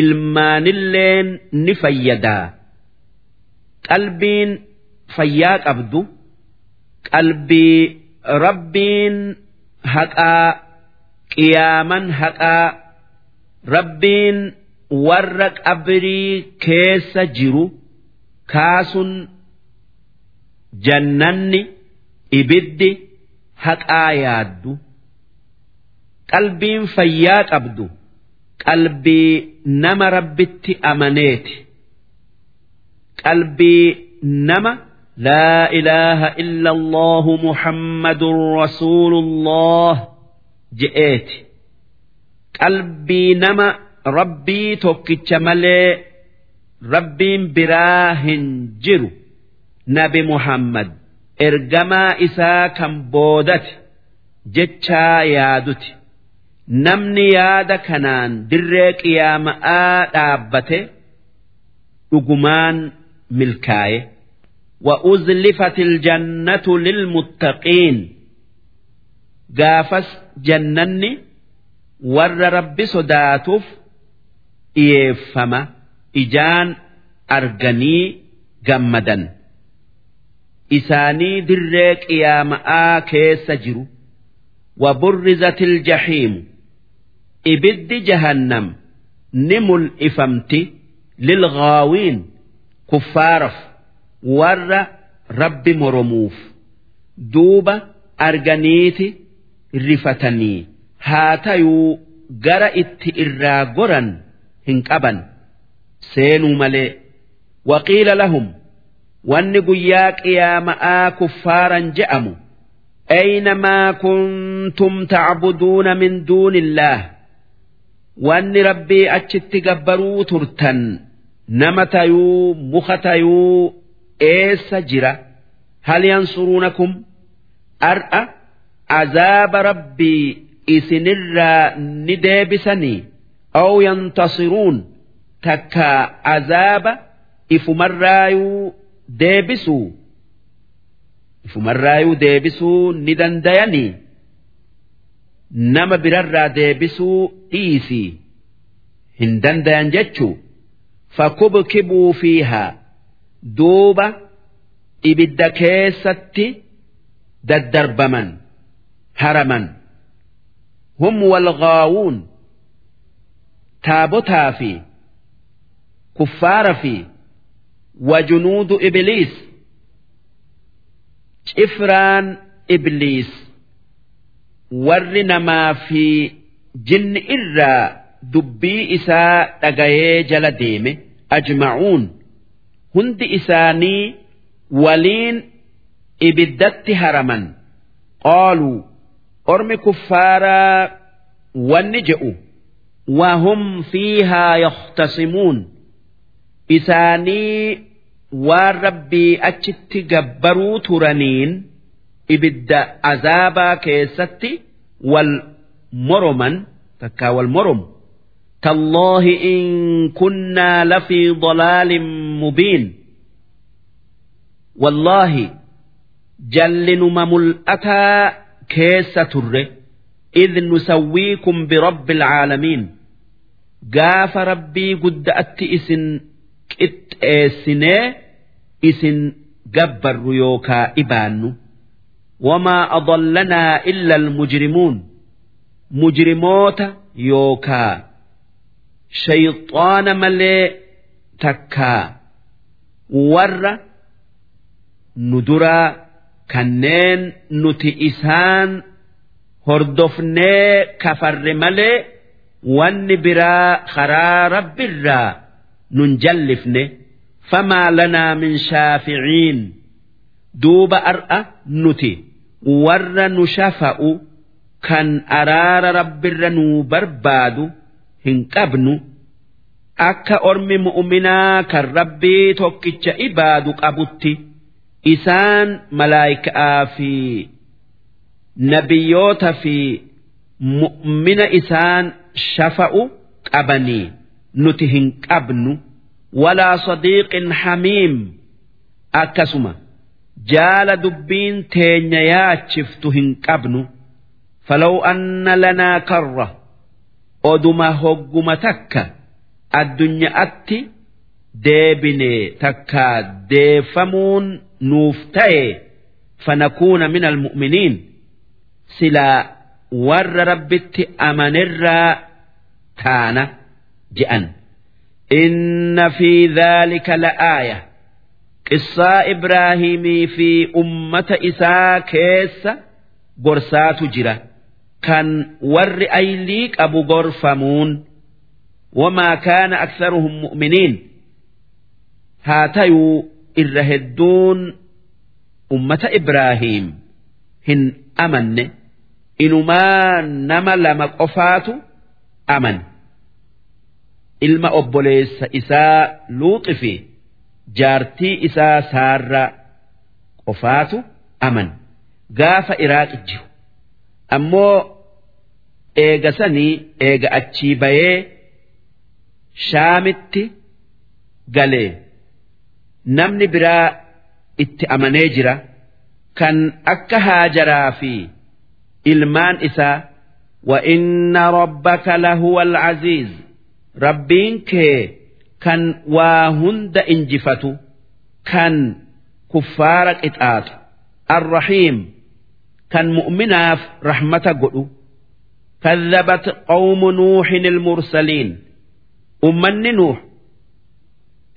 ilmaanilleen ni fayyadaa qalbiin fayyaa qabdu qalbii rabbiin haqaa qiyaaman haqaa rabbiin warra qabrii keessa jiru kaasun jannanni ibiddi haqaa yaaddu qalbiin fayyaa qabdu qalbii nama rabbitti amaneeti qalbii nama laa ilaaha illa allahu muhammadun rasuulullah je'eeti qalbii nama rabbii tokkicha malee rabbiin biraa hin jiru nabi muhammad ergamaa isaa kan boodati jechaa yaaduti namni yaada kanaan dirree qiyaama'aa dhaabbate dhugumaan milkaaye وأزلفت الجنة للمتقين قافس جنني ور رب صداتف إيفما إجان أرجني جمدا إساني دريك يا مآ كيس جرو وبرزت الجحيم إبد جهنم نمل إفمتي للغاوين كفارف warra rabbi moromuuf duuba arganiiti rifatanii haa tayuu gara itti irraa goran hin qaban seenuu malee waqiila lahum wanni guyyaa qiyaama'aa kuffaaran je'amu أينما كنتم تعبدون من دون الله وأن ربي أتشت جبروا ترتن نمتيو مختيو eessa jira? Hal yansuruunakum? Ar'a azaaba rabbii isinirraa ni deebisanii? Aw yantasiruun takka azaaba ifumarraayuu deebisuu? Ifumarraayuu deebisuu ni dandayanii? Nama birarraa deebisuu dhiisii? Hin dandayan jechuu? Fakubkibuu fiihaa duuba ibidda keessatti daddarbaman haraman. Hum walghaawuun taabotaa fi kuffaara fi wajunuudu ibliis cifraan ibliis warri namaa fi jinni irraa dubbii isaa dhagayee jala deeme ajmacuun hundi isaanii waliin ibiddatti haraman qaaluu ormi kuffaaraa wanni je'u وهم فيها يختصمون. إساني والربي أجت جبروا ترنين إبد عذابا كيستي والمرما تكا والمرم. تالله إن كنا لفي ضلال مبين. والله جل مملأتا كيس تر إذ نسويكم برب العالمين. قاف ربي قد إسن كت إسنه إسن جبر يوكا إبان. وما أضلنا إلا المجرمون. مجرموت يوكا shayxaana malee takkaa warra nu duraa kanneen nuti isaan hordofnee kafarre malee wanni biraa karaa rabbirraa nun jallifne famaa lanaa min shaaficiin duuba ar'a nuti warra nu shafa'u kan araara rabbirra nuu barbaadu hin qabnu akka ormi mu'uminaa kan rabbii tokkicha ibaadu qabutti isaan malaayikaa fi nabiyyoota fi mu'mina isaan shafa'u qabanii nuti hin qabnu walaa sadiiqin hamiim. Akkasuma jaala dubbiin teenya yaachiftu hin qabnu. Falaw anna lanaa karra oduma hogguma takka addunyaatti deebine takka deeffamuun nuuf ta'e fanakuuna min almu'miniin silaa warra rabbitti amanirraa taana je'an. Inna fi dhaalika la'aaya qissaa ibraahimii fi ummata isaa keessa gorsaatu jira kan warri aylii qabu gorfamuun wamaa kaana aktharuhum mu'miniin? Haa tayuu irra hedduun ummata ibraahiim hin amanne inumaa nama lama qofaatu aman. Ilma obboleessa isaa luuxi fi jaartii isaa saarraa qofaatu aman. Gaafa iraaqi jiru ammoo eega sanii eega achii bayee shaamitti galee namni biraa itti amanee jira kan akka haajaraa fi ilmaan isaa وإن ربك لهو العزيز ربين كي كان واهند إنجفة كان كفارك إتآت الرحيم kan mu'minaaf rahmata godhu. Kadhabat qawmu nuuxin ilmursaliin ummanni nuux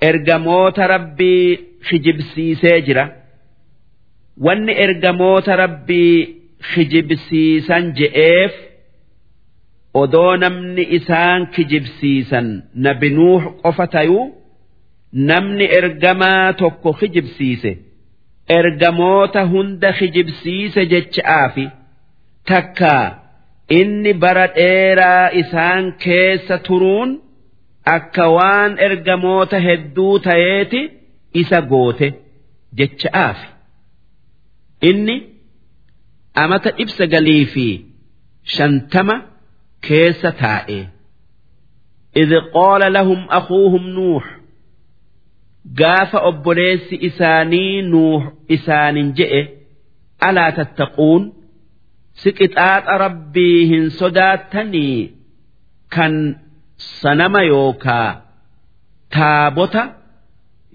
ergamoota rabbii kijibsiisee jira. Wanni ergamoota rabbii kijibsiisan je'eef odoo namni isaan kijibsiisan nabi nuux qofa tayuu namni ergamaa tokko kijibsiise. ergamoota hunda kijibsiise jecha'aafi takkaa inni bara dheeraa isaan keessa turuun akka waan ergamoota hedduu ta'eeti isa goote jecha'aafi inni amata ibsa galii fi shantama keessa taa'e إذ قال لهم أخوهم نوح gaafa obboleessi isaanii nuuh isaanin je'e alaa tattaquun si qixaaxa rabbii hin sodaattanii kan sanama yookaa taabota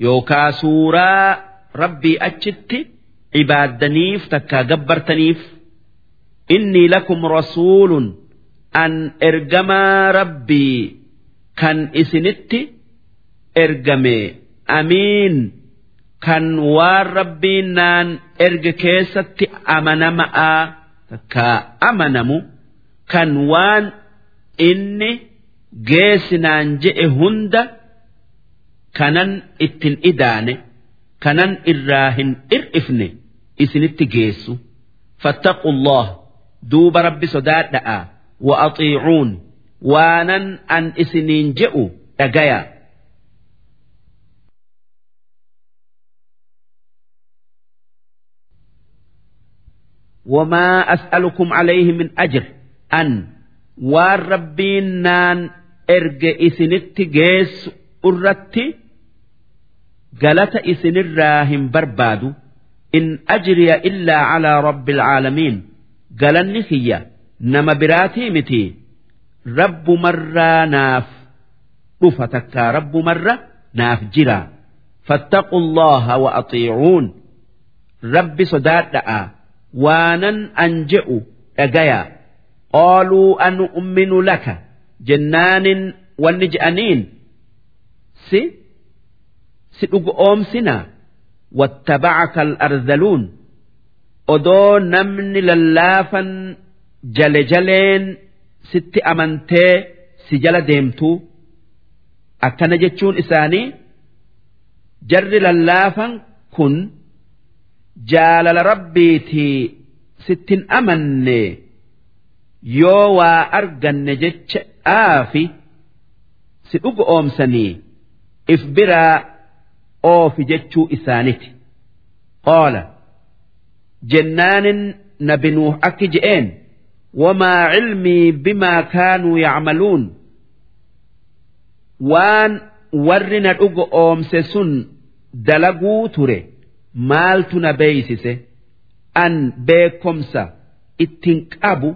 yookaa suuraa rabbii achitti ibaaddaniif takka gabbartaniif inni lakum rasuulun an ergamaa rabbii kan isinitti ergame. Amiin kan waan rabbiin naan erge keessatti amanama'aa takkaa amanamu kan waan inni geessinaan je'e hunda kanan ittin idaane kanan irraa hin ir'ifne isinitti geessu. Fattaqu Allah duuba rabbi sodaadha'a wa axiicuun waanan an isiniin je'u dhagaya wamaa as'alukum alayhi min ajr an waan rabbiin naan erge isinitti geessu irratti galata isinirraa hin barbaadu. In ajriya illaa calaa rabbil caalamiin. Galanni kiyya nama biraatii miti rabbumarraa naaf dhufa takkaa rabbumarra naaf jira. Fattaqu allaha wa axiicuun rabbi sodaadha'a. waanan an je'u dhagaya. Qaaluu an umminu laka. Jennaanin wanni je'aniin si si dhugu oomsinaa. Wattabacaka alardaluun. Odoo namni lallaafan jale jaleen sitti amantee si jala deemtu akkana jechuun isaanii jarri lallaafan kun. jaalala rabbiitii sittin amanne yoo waa arganne jecha aafi si dhuga oomsanii if biraa oofi jechuu isaaniti. Qoola jennaanin nabi nuuh akki je'een wamaa cilmii bimaa kaanuu yacmaluun? Waan warri na dhugo oomse sun dalaguu ture. Maaltu na beeysise an beekomsa ittin qabu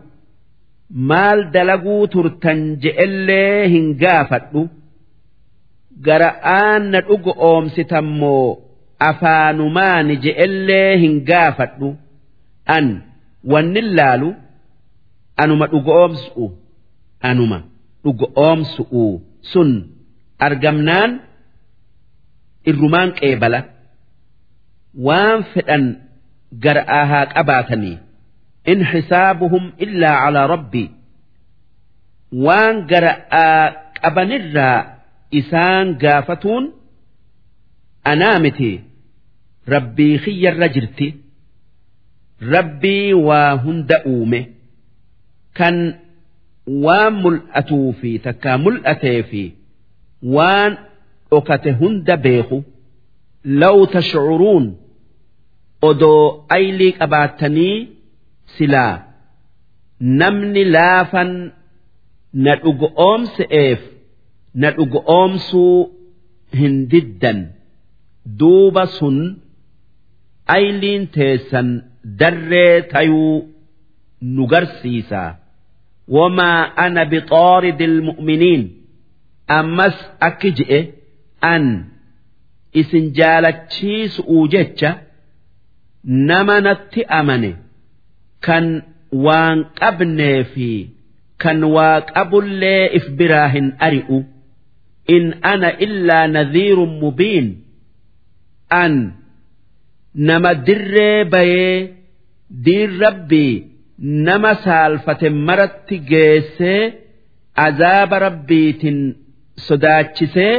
maal dalaguu turtan je'ellee hin gaafadhu. Gara'aan na dhugu oomsitammoo afaanumaani je'ellee hin gaafadhu. An wanni laalu anuma dhugu oomsu'u. Anuma dhugu oomsu'u. Sun argamnaan irrumaan qeebala waan fedhan gar'aa haa qabaatanii in xisaabuhum illaa calaa rabbii waan gar'aa qabanirraa isaan gaafatuun anaa miti rabbii kiyyarra jirti. Rabbii waa hunda uume kan waan mul'atuu fi takkaa mul'atee fi waan dhokate hunda beeku. Law tashcuruun odoo aylii qabaattanii silaa namni laafan na dhugo oomse'eef na dhugo oomsuu hin diddan. Duuba sun ayliin teessan darree tayuu nu garsiisaa wamaa ana bixaaridi ilmu'miniin ammas akki je'e an isin jaalachiisu'uu jecha nama natti amane kan waan qabnee fi kan waa qabullee if biraa hin ari'u in ana illaa nadhiirun mubiin an nama dirree bayee diin rabbii nama saalfate maratti geessee azaaba rabbiitin sodaachisee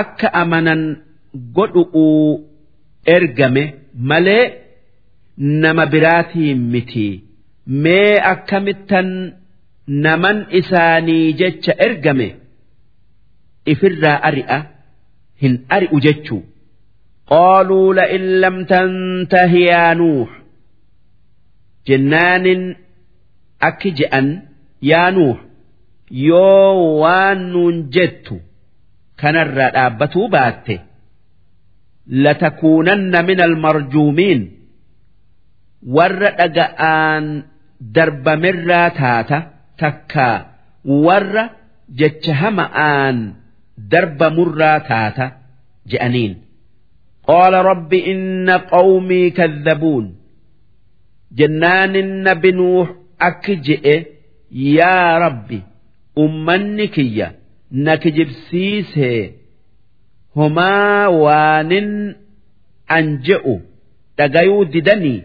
akka amanan godhu'uu ergame malee nama biraatiin miti mee akkamittan naman isaanii jecha ergame ifirraa ari'a hin ari'u jechuu qooluu la'in lam tantahi yaa nuux jennaanin akki je'an yaa nuux yoo waan nuun jettu kanarraa dhaabbatuu baatte. لتكونن من المرجومين ور أن درب مرة تاتا تكا ور جتشهم آن درب مرة تاتا جأنين قال رب إن قومي كذبون جنان النبي نوح أكجئ يا ربي أمنكية نكجب سيسه homaa waanin an je'u dhagayuu didanii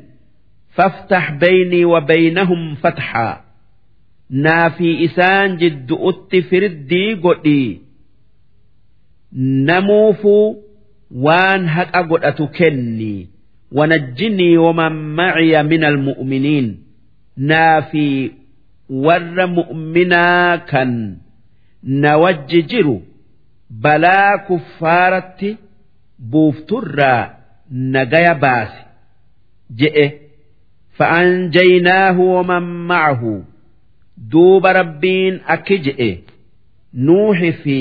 faftah beeynii wa beeynahum fatxaa naafii isaan jiddu'utti firiddii godhii namuufuu waan haqa godhatu kenni. Wanajjinii waman maciya min almu'miniin naafii warra mu'minaa kan. Na wajji jiru balaa kuffaaratti buufturraa nagaya baase je'e. Fa'anjaynaahu waman ma'ahu duuba rabbiin akki je'e. Nuuxi fi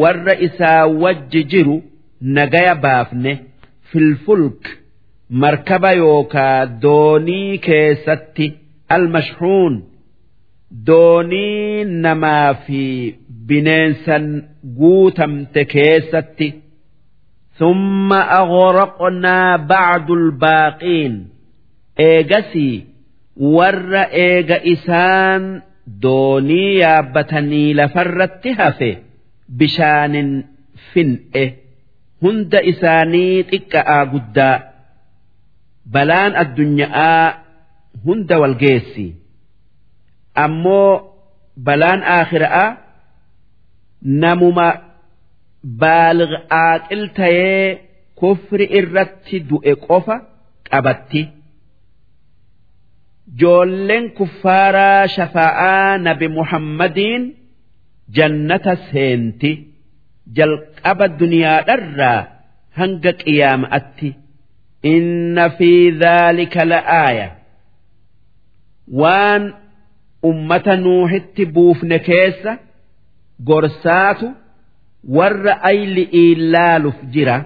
warra isaa wajji jiru nagaya baafne. Filfulk markaba yookaa doonii keessatti almashhuun doonii namaa fi bineensan guutamte keessatti summa aghraqnaa ba'dul baaqiin. Eegasii warra eega isaan doonii yaabbatanii lafarratti hafe bishaanin fin'e hunda isaanii xiqqa'aa guddaa. Balaan addunyaa hunda walgeessi ammoo balaan aakhiraa namuma baalig aaqil tayee kufri irratti du'e qofa qabatti. Joolleen kuffaaraa shafaa'aa nabi muhammadiin jannata seenti jalqaba duniyaadharraa hanga qiyaama'atti. Inna fi dhaalika la'aaya waan ummata nuuhitti buufne keessa gorsaatu warra ayli'ii laaluuf jira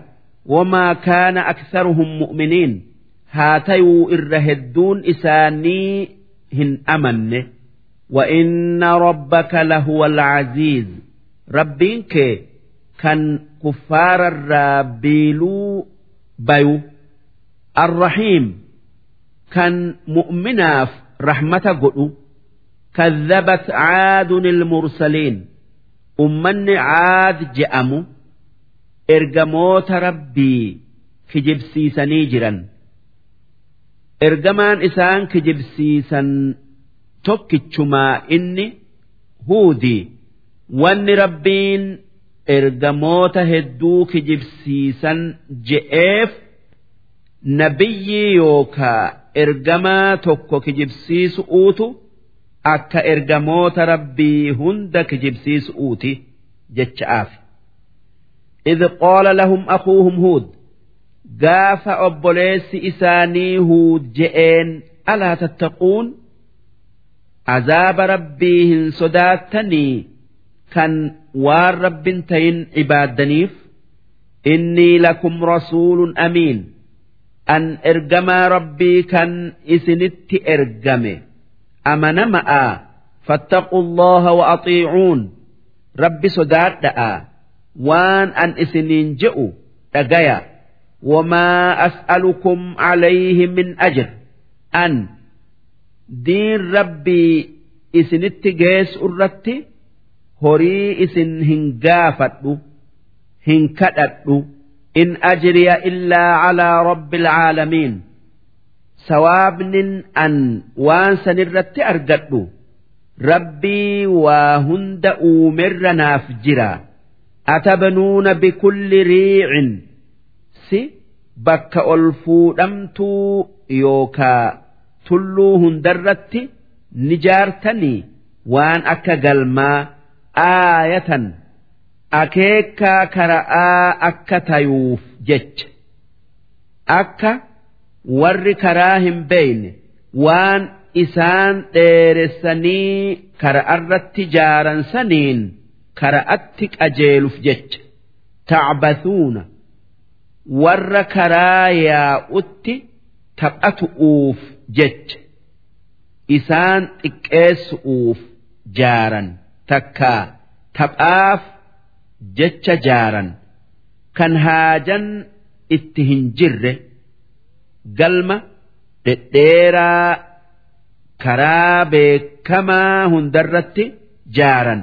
wamaa kaana aksaruhum mu'miniin haa tayuu irra hedduun isaanii hin amanne وإن ربك لهو العزيز ربينك كان كفار الرابيلو بيو الرحيم كان مؤمنا رحمة قلو كذبت عاد المرسلين ummanni caad je'amu ergamoota rabbii kijibsiisanii jiran. Ergamaan isaan kijibsiisan tokkichumaa inni huudii wanni rabbiin ergamoota hedduu kijibsiisan je'eef nabiyyii yookaa ergamaa tokko kijibsiisu uutu akka ergamoota rabbii hunda kijibsiisu'uuti jecha'aaf. إذ قال لهم أخوهم هود قاف أبوليس إساني هود جئين ألا تتقون azaaba rabbii hin sodaattanii kan waan rabbin tayin ibaaddaniif innii lakum rasuulun amiin an ergamaa rabbii kan isinitti ergame amanama'a fattaquu allaha wa axiicuun rabbi sodaadha'a waan an isiniin je'u dhagaya wamaa as'alukum calayhi min ajr an diin rabbii isinitti geessu irratti horii isin hin gaafadhu hin kadhadhu in ajriya illaa calaa rabbi alcaalamiin sawaabnin an waan sanirratti argadhu. Rabbii waa hunda uumerra naaf jira. Atabnuuna bikulli riicin. Si bakka ol fuudhamtuu yookaa tulluu hundarratti ni jaartanii waan akka galmaa aayatan. Akeekaa kara'aa akka tayuuf jecha. Akka warri karaa hin beeyne waan isaan dheeressanii kara'arratti jaaran saniin kara'atti qajeeluuf jecha. Tacbathuuna warra karaa yaa'utti taphatu'uuf jecha. Isaan xiqqeessu'uuf jaaran. Takkaa taphaaf jecha jaaran. Kan haajan itti hin jirre galma dhedheeraa karaa beekamaa hundarratti jaaran.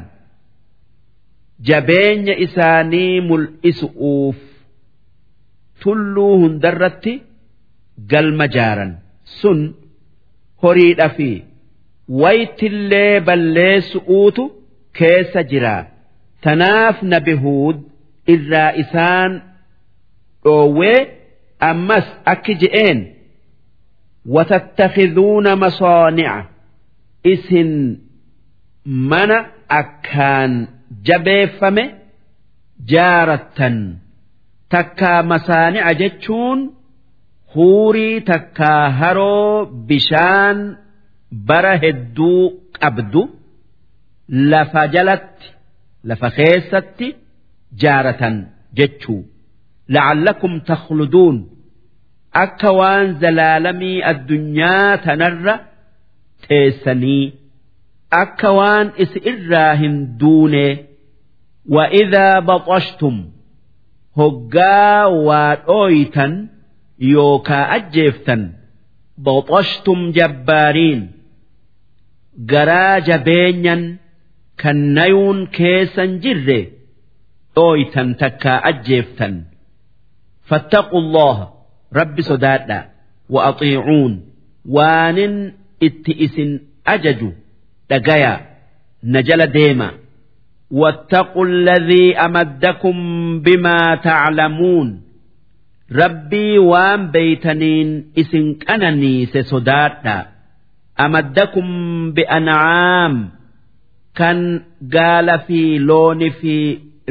Jabeenya isaanii mul'isu'uuf tulluu hundarratti galma jaaran. Sun horiidha fi waytillee balleessu'uutu keessa jira. Tanaaf nabi huud irraa isaan dhoowwee ammas akki je'een watattakhiduuna masoonica isin mana akkaan jabeeffame jaarattan. Takkaa masaanica jechuun huurii takkaa haroo bishaan bara hedduu qabdu lafa jalatti lafa keessatti jaaratan jechuu la'allakum takhluduun akka waan zalaalamii addunyaa tanarra teessanii akka waan isi irraa hin duune wa'idaa baqashtum hoggaa waa dhooytan yookaa ajjeeftan baqashtum jabbaariin garaa jabeenyan kan nayuun keessan jirre dhooytan takkaa ajjeeftan. fattaqu allaha rabbi sodaadha wa axiicuun waanin itti isin ajaju dhagaya na jala deema واتقوا الذي أمدكم بما تعلمون ربي وان بيتنين إسن كنني سسدادا أمدكم بأنعام kan gaala fi looni fi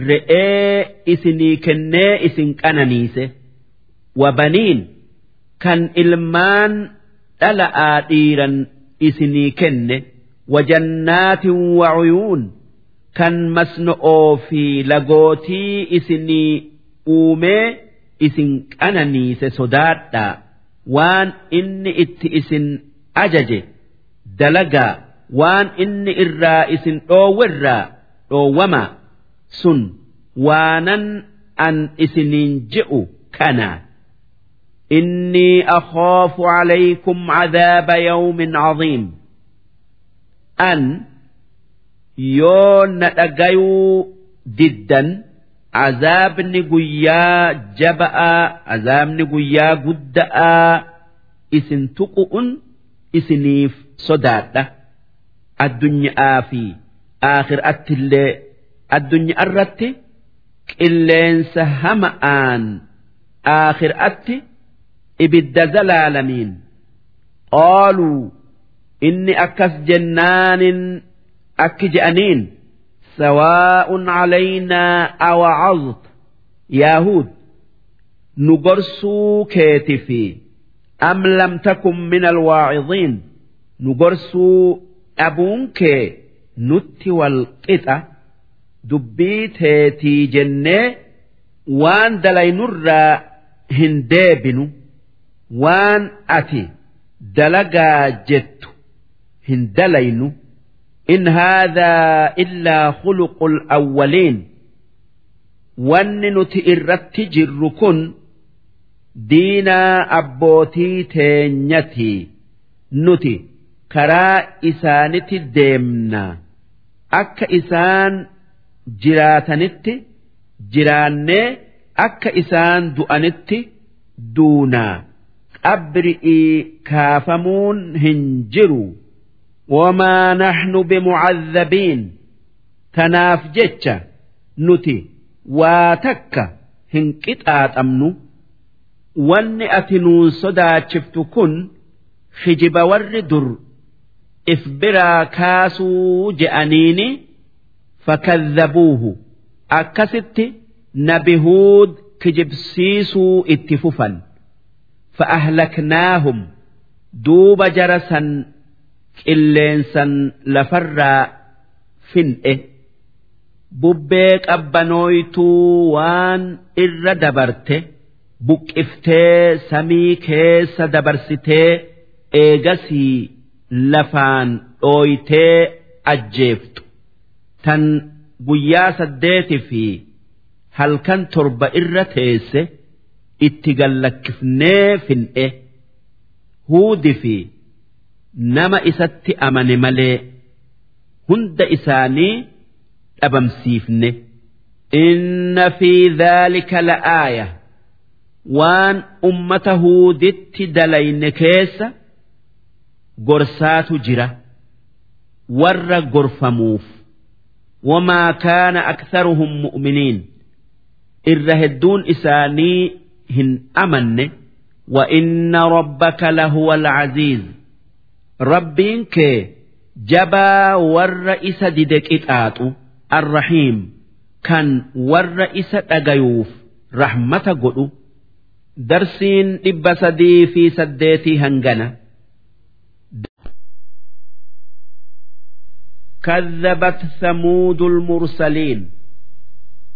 re'ee isinii kennee isin qananiise. Wabaniin kan ilmaan dhala'aa dhiiran isinii kenne. Wajannaatin wacuyuun kan masno'oo fi lagootii isinii uumee isin qananiise sodaadhaa. Waan inni itti isin ajaje dalagaa. Waan inni irraa isin dhoowwerraa dhoowwamaa sun waanan an isiniin je'u kana. Innii akhoofu calaykum cadaaba yawmin cadiim an yoo na dhagayuu diddan azaabni guyyaa jaba'aa azaabni guyyaa gudda'aa isin tuqu'un isiniif sodaadha. Addunyaa fi aakhiraatti illee الرت إلين سهمان آخر أتي ibidda zalaalamiin qaaluu inni akkas jennaanin akki je'aniin sawaa'un calaynaa awacazta yaahuud nu gorsuu keeti fi am lam takun min alwaacidiin nu gorsuu dhabuun kee nutti walqixa dubbii teetii jennee waan dalaynurraa hin deebinu waan ati dalagaa jettu hin dalaynu in haadhaa illaa khuluqul awwaliin wanni nuti irratti jirru kun diinaa abbootii teenyatii nuti karaa isaanitti deemna. Akka isaan jiraatanitti jiraannee akka isaan du'anitti duunaa qabri'ii kaafamuun hin jiru. Wamaa naxnu bimucadhabiin tanaaf jecha nuti waa takka hin qixaaxamnu. Wanni ati nuun sodaachiftu kun hijiba warri dur. If biraa kaasuu je'aniini fakadhabuuhu akkasitti nabi huud kijibsiisuu itti fufan فأهلكناهم دوب جرسا قلينسا لفرا فنئه ببيك أبنويتو وان إر دبرته بكفتي سمي كيس دبرستي إيجسي لفان أويتي أجيفت تن guyyaa saddeeti fi halkan torba irra teesse itti gallakkifnee fin'e huudi fi nama isatti amane malee hunda isaanii dhabamsiifne. Inna fi dhaalika la'aaya waan ummata huuditti dalayne keessa gorsaatu jira warra gorfamuuf. wamaa kaana aktaruhum mu'miniin irra hedduun isaanii hin amanne wa inna rabbaka lahuwa alcaziiz rabbiin kee jabaa warra isa dide qixaaxu arrahiim kan warra isa dhagayuuf rahmata godhu darsiin dhibba sadii fi saddeetii hangana كذبت ثمود المرسلين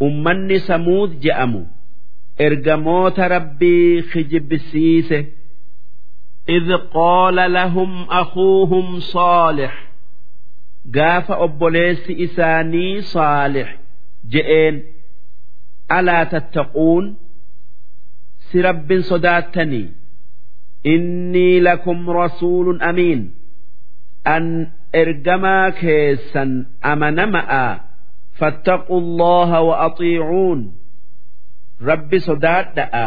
أمني ثمود جأموا إرجموت ربي خجب سيسه إذ قال لهم أخوهم صالح قاف أبوليس إساني صالح جئين ألا تتقون سرب صداتني إني لكم رسول أمين أن ergamaa keessan amanama'a fattaquu allaha wa axiicuun rabbi sodaadha'a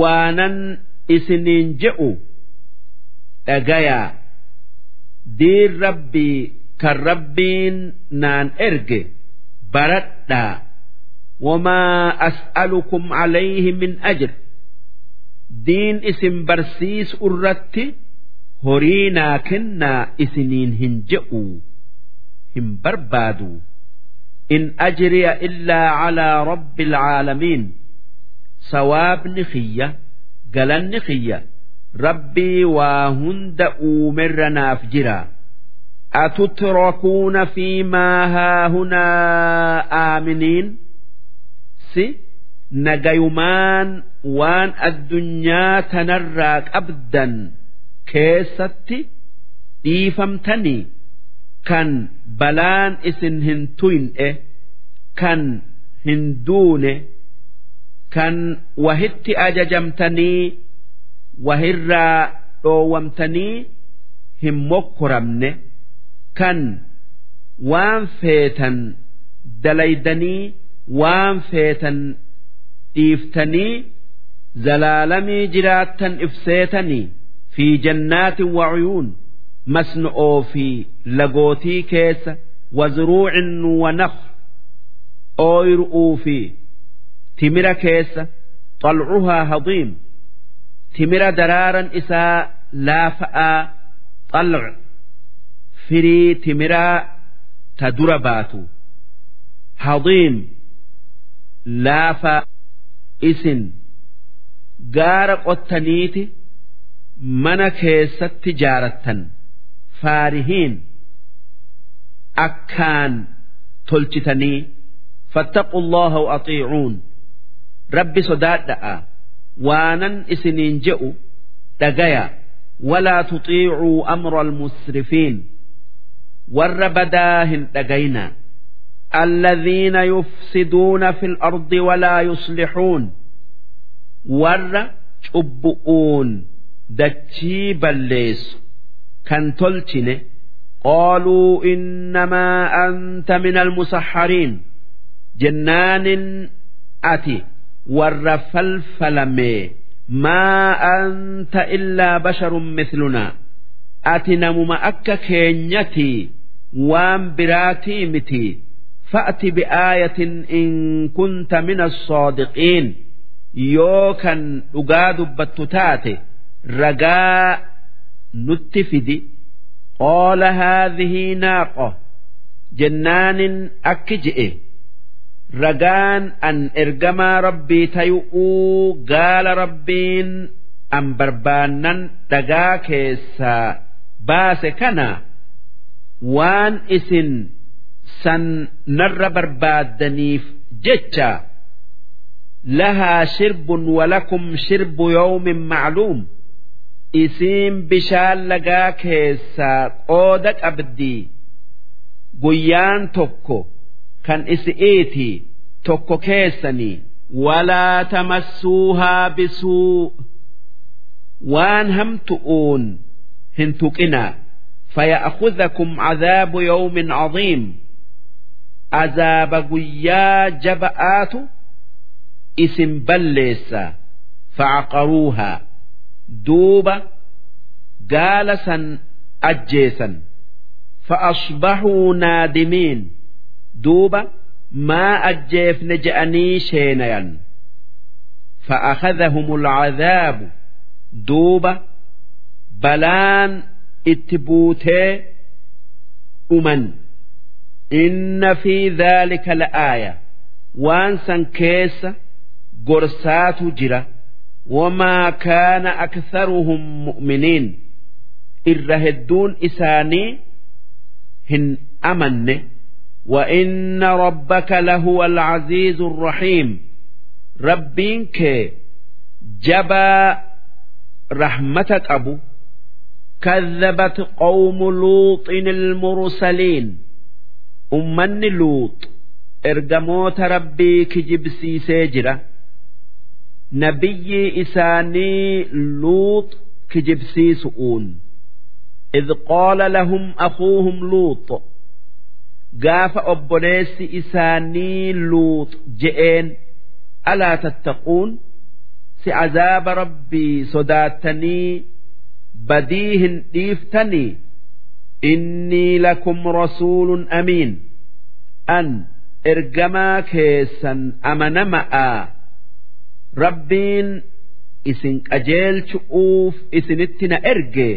waanan isiniin je'u dhagayaa. Diin rabbii kan rabbiin naan erge baradhaa. Wamaa as'alukum calayhi min ajr. Diin isin barsiisu irratti horii naa kennaa isiniin hin je'u hin barbaadu. In ajriya illaa calaa rabbi alcaalamiin sawaabni kiyya galanni kiyya rabbii waa hunda uumerra naaf jira. Atutrakuuna fiimaa haahunaa aaminiin? Si nagayumaan waan addunyaa tanarraa qabdan keessatti dhiifamtanii kan balaan isin hin tuyne kan hin duune kan wahitti ajajamtanii wahirraa dhoowwamtanii hin mokkoramne kan waan feetan dalaydanii waan feetan dhiiftanii zalaalamii jiraattan ibseetanii fi jannaatin wacuyuun masnu'oo fi lagootii keessa wazruucin wanaq ooyru'uu fi timira keessa xalcuhaa hadiim timira daraaran isaa laafa'aa xalc firii timiraa ta dura baatu. Hadiim laafa isin gaara qottaniiti mana keessatti jaarattan faarihiin akkaan tolchitanii fattaqu allaha waaxiicuun rabbi sodaadha'a waanan isiniin je'u dhagaya walaa tuxiicuu amra almusrifiin warra badaa hin dhagayna الذين يفسدون في الأرض ولا يصلحون ور شبؤون dachii balleessu kan tolchine qaaluu innamaa anta min almusaxariin jennaanin ati warra falfalamee maa anta illaa basharun mislunaa ati namuma akka keenyatii waan biraatii miti fa'ati bi'aayatin in kunta min assaadiqiin yoo kan dhugaa dubbattu taate ragaa nutti fidi qoola haadhihii naaqo jennaanin akki je'e ragaan an ergamaa rabbii tayu'uu gaala rabbiin an barbaannan dhagaa keessaa baase kana waan isin san narra barbaaddaniif jecha lahaa shirbun walakum shirbu yawmin macluum isiin bishaan lagaa keessaa qooda qabdii guyyaan tokko kan isi'iiti tokko keessanii walaa tamassuuhaa bisuu waan hamtu'uun hin tuqinaa فيأخذكم عذاب يوم عظيم azaaba guyyaa jaba'aatu isin balleessa facaqaruuhaa duuba gaala san ajjeesan. Fa'asbahuu naadimiin. Duuba maa ajjeefne je'anii sheenayan. Fa'akadhahum ulcadaabu duuba balaan itti buutee dhuman. Inna fi dhaalika la'aaya waan san keessa gorsaatu jira. جرة وما كان أكثرهم مؤمنين الرهدون إساني هن أمن وإن ربك لهو العزيز الرحيم ربينك جبا رحمتك أبو كذبت قوم لوط المرسلين ummanni luux ergamoota rabbii kijibsiisee jira nabiyyi isaanii luux kijibsiisu'uun إذ قال لهم أخوهم لوط قاف أبوليس إساني لوط جئين ألا تتقون سعذاب ربي صداتني بديهن ديفتني إني لكم رسول أمين أن إرجما كيسا أمن rabbiin isin qajeelchu'uuf isinitti na erge.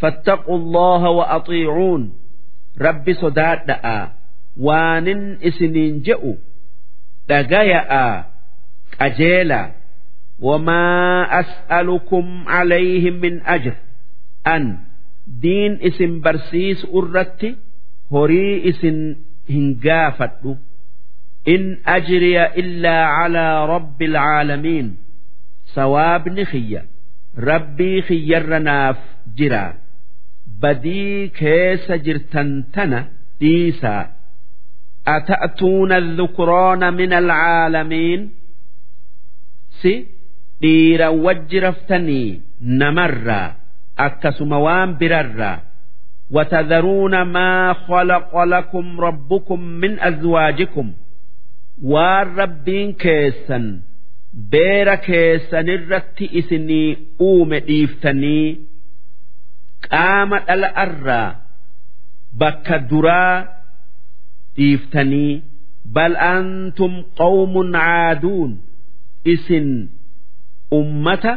Fattaquu allaha wa axiicuun rabbi sodaadha'a. Waanin isiniin je'u. Dhagaya'a. Qajeela. Wamaa as'alukum calayhi min ajr. An diin isin barsiisu irratti horii isin hin gaafadhu. in ajriya illaa calaa rabbi alcaalamiin sawaabni kiyya rabbii kiyyarra naaf jira badii keessa jirtan tana dhiisaa ata'tuuna dhukraana min alcaalamiin si dhiira wajji raftanii namarraa akkasuma waan birarraa وتذرون ما خلق لكم ربكم من أزواجكم waan rabbiin keessan beera keessanirratti isinii uume dhiiftanii qaama dhala arraa bakka duraa dhiiftanii bal antum qawmun caaduun isin ummata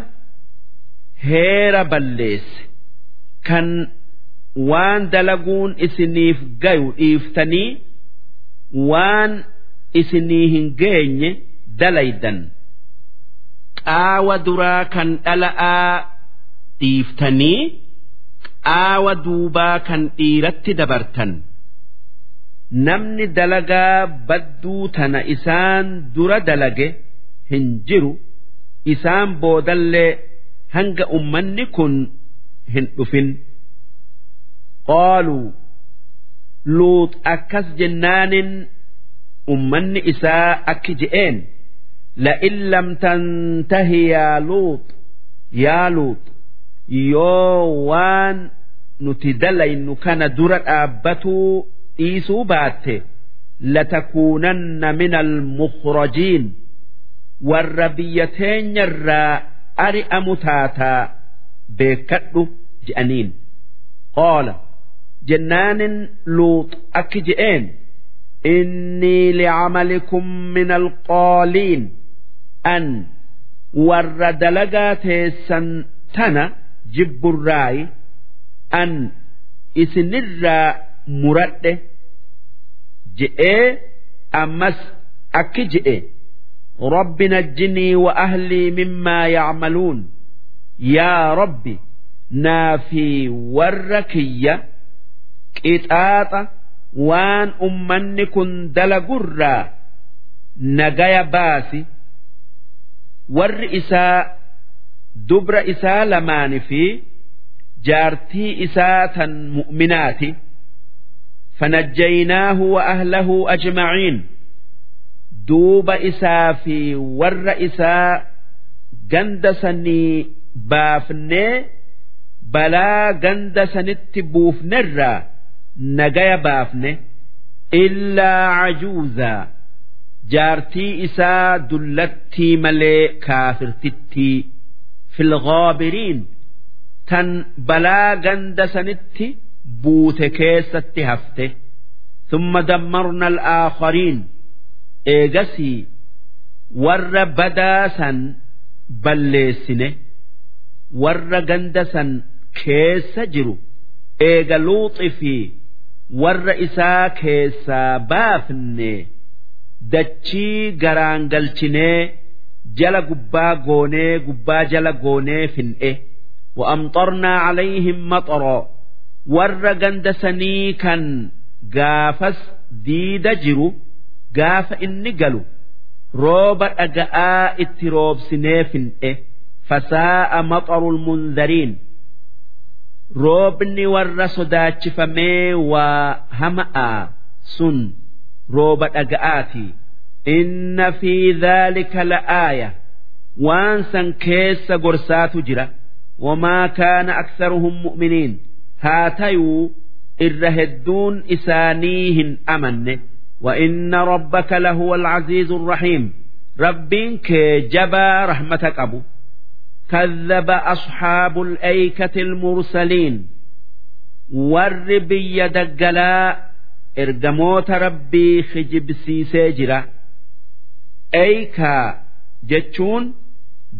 heera balleesse. Kan waan dalaguun isiniif gayu dhiiftanii waan isinii hin geenye dalaydan. Qaawa duraa kan dhala'aa dhiiftanii qaawa duubaa kan dhiiratti dabartan. Namni dalagaa badduu tana isaan dura dalage hin jiru isaan boodallee hanga ummanni kun hin dhufin. Qaaluu luut akkas jennaanin ummanni isaa akki je'een la'in lam tantahi yaa luut yaa luut yoo waan nuti dalaynu kana dura dhaabbatuu dhiisuu baatte latakuunanna min almukhrajiin warra biyya teenyarraa ari'amu taataa beekkadhu je'aniin. Qaala jennaanin luut akki je'een إني لعملكم من القالين an warra dalagaa teessan tana jibburraayi an isinirraa muradhe je'ee ammas akki je'e rabbi najjinii wa ahlii mimmaa yacmaluun yaa rabbi naa fi warra kiyya qixaaxa waan ummanni kun dalagurraa nagaya baasi warri isaa dubra isaa lamaanii fi jaartii isaa tan mu'minaati fanajjaynaahu wa ahlahu ajmaciin. Duuba isaa fi warra isaa ganda sanii baafnee balaa ganda sanitti buufnerraa نجايا بافني إلا عجوزا jaartii isaa dullattii malee kaafirtittii filghaabiriin tan balaa ganda sanitti buute keessatti hafte ثم دمرنا الآخرين إيجسي ور بداسا بلسنه ور جندسا كيس جرو إيجا لوط في ور إسا كيسا بافنه dachii garaan galchinee jala gubbaa goonee gubbaa jala goonee fin'e wa'amxornaa calayhim maxoroo warra ganda sanii kan gaafas diida jiru gaafa inni galu rooba dhaga'aa itti roobsinee fin'e fasaa'a maxorul munzariin roobni warra sodaachifamee waa hama'aa sun rooba dhaga'aati inna fi dhaalika la'aaya waan san keessa gorsaatu jira wamaa kaana aktharuhum mu'miniin haa tayuu irra hedduun isaanii hin amanne وإن ربك لهو العزيز الرحيم ربين كجبا رحمتك أبو كذب أصحاب الأيكة المرسلين والربي دجلاء ergamoota rabbii kijibsiisee jira eeykaa jechuun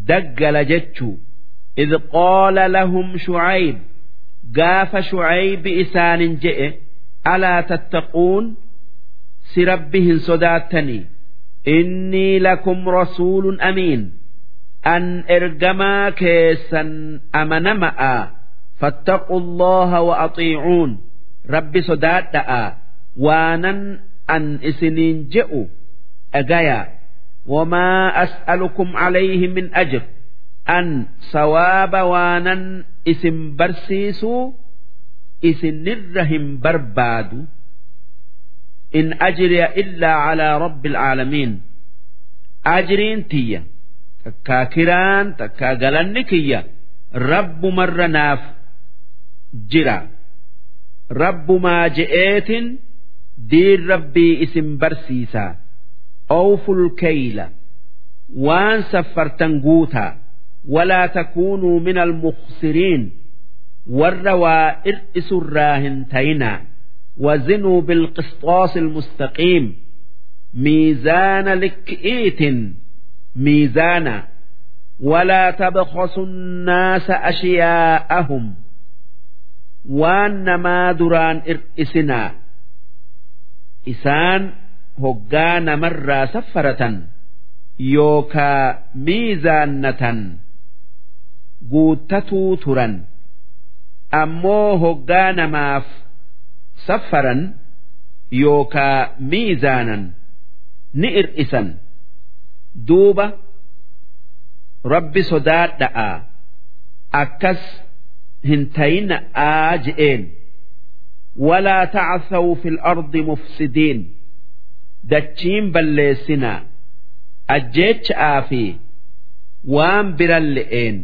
daggala jechuu إذ قال لهم شعيب قاف شعيب إسان جئ alaa tattaquun si rabbi hin sodaattanii innii lakum an allaha wa axiicuun rabbi sodaadha'a. Waanan an isiniin je'u. Dhagaya wamaa as'alukum calayhi min ajr. An sawaaba waanan isin barsiisuu? Isinirra hin barbaadu. In ajriya illaa calaa rabbi alcaalamiin ajriin tiyya takkaa kiraan takkaa galanni kiyya rabbumarra naaf jira. Rabbumaa je'eetin diin rabbii isin barsiisaa awful keyla waan saffartan guutaa. Walaa takuunuu min almuksiriin warra waa ir'isurraa hin tayinaa. Wazinuu bilqisxoosi almustaqiim miizaana likki'iitin ميزانا ولا تبخسوا الناس أشياءهم وان ما دران إرئسنا إسان هقان مرة سفرة يوكا ميزانة قوتتو ترا أمو هقان ماف saffaran yookaa miizaanan ni ir'isan duuba rabbi sodaadha'a akkas hin tayina'a je'een walaa tacasaw fil ardi mufsidiin. Dachiin balleessinaa ajjeecha'aa fi waan biran le'een.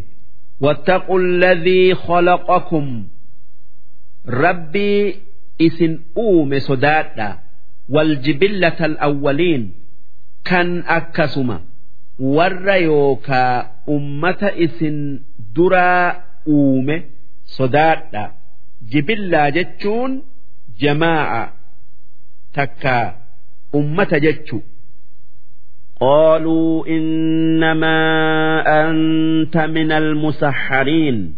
Wattaqu alladhii khalaqakum. Rabbii isin uume sodaadha. Waljibillata alawwaliin. kan akkasuma warra yookaa ummata isin duraa uume sodaadha jibillaa jechuun jamaa'a takka ummata jechu قالوا إنما أنت من المسحرين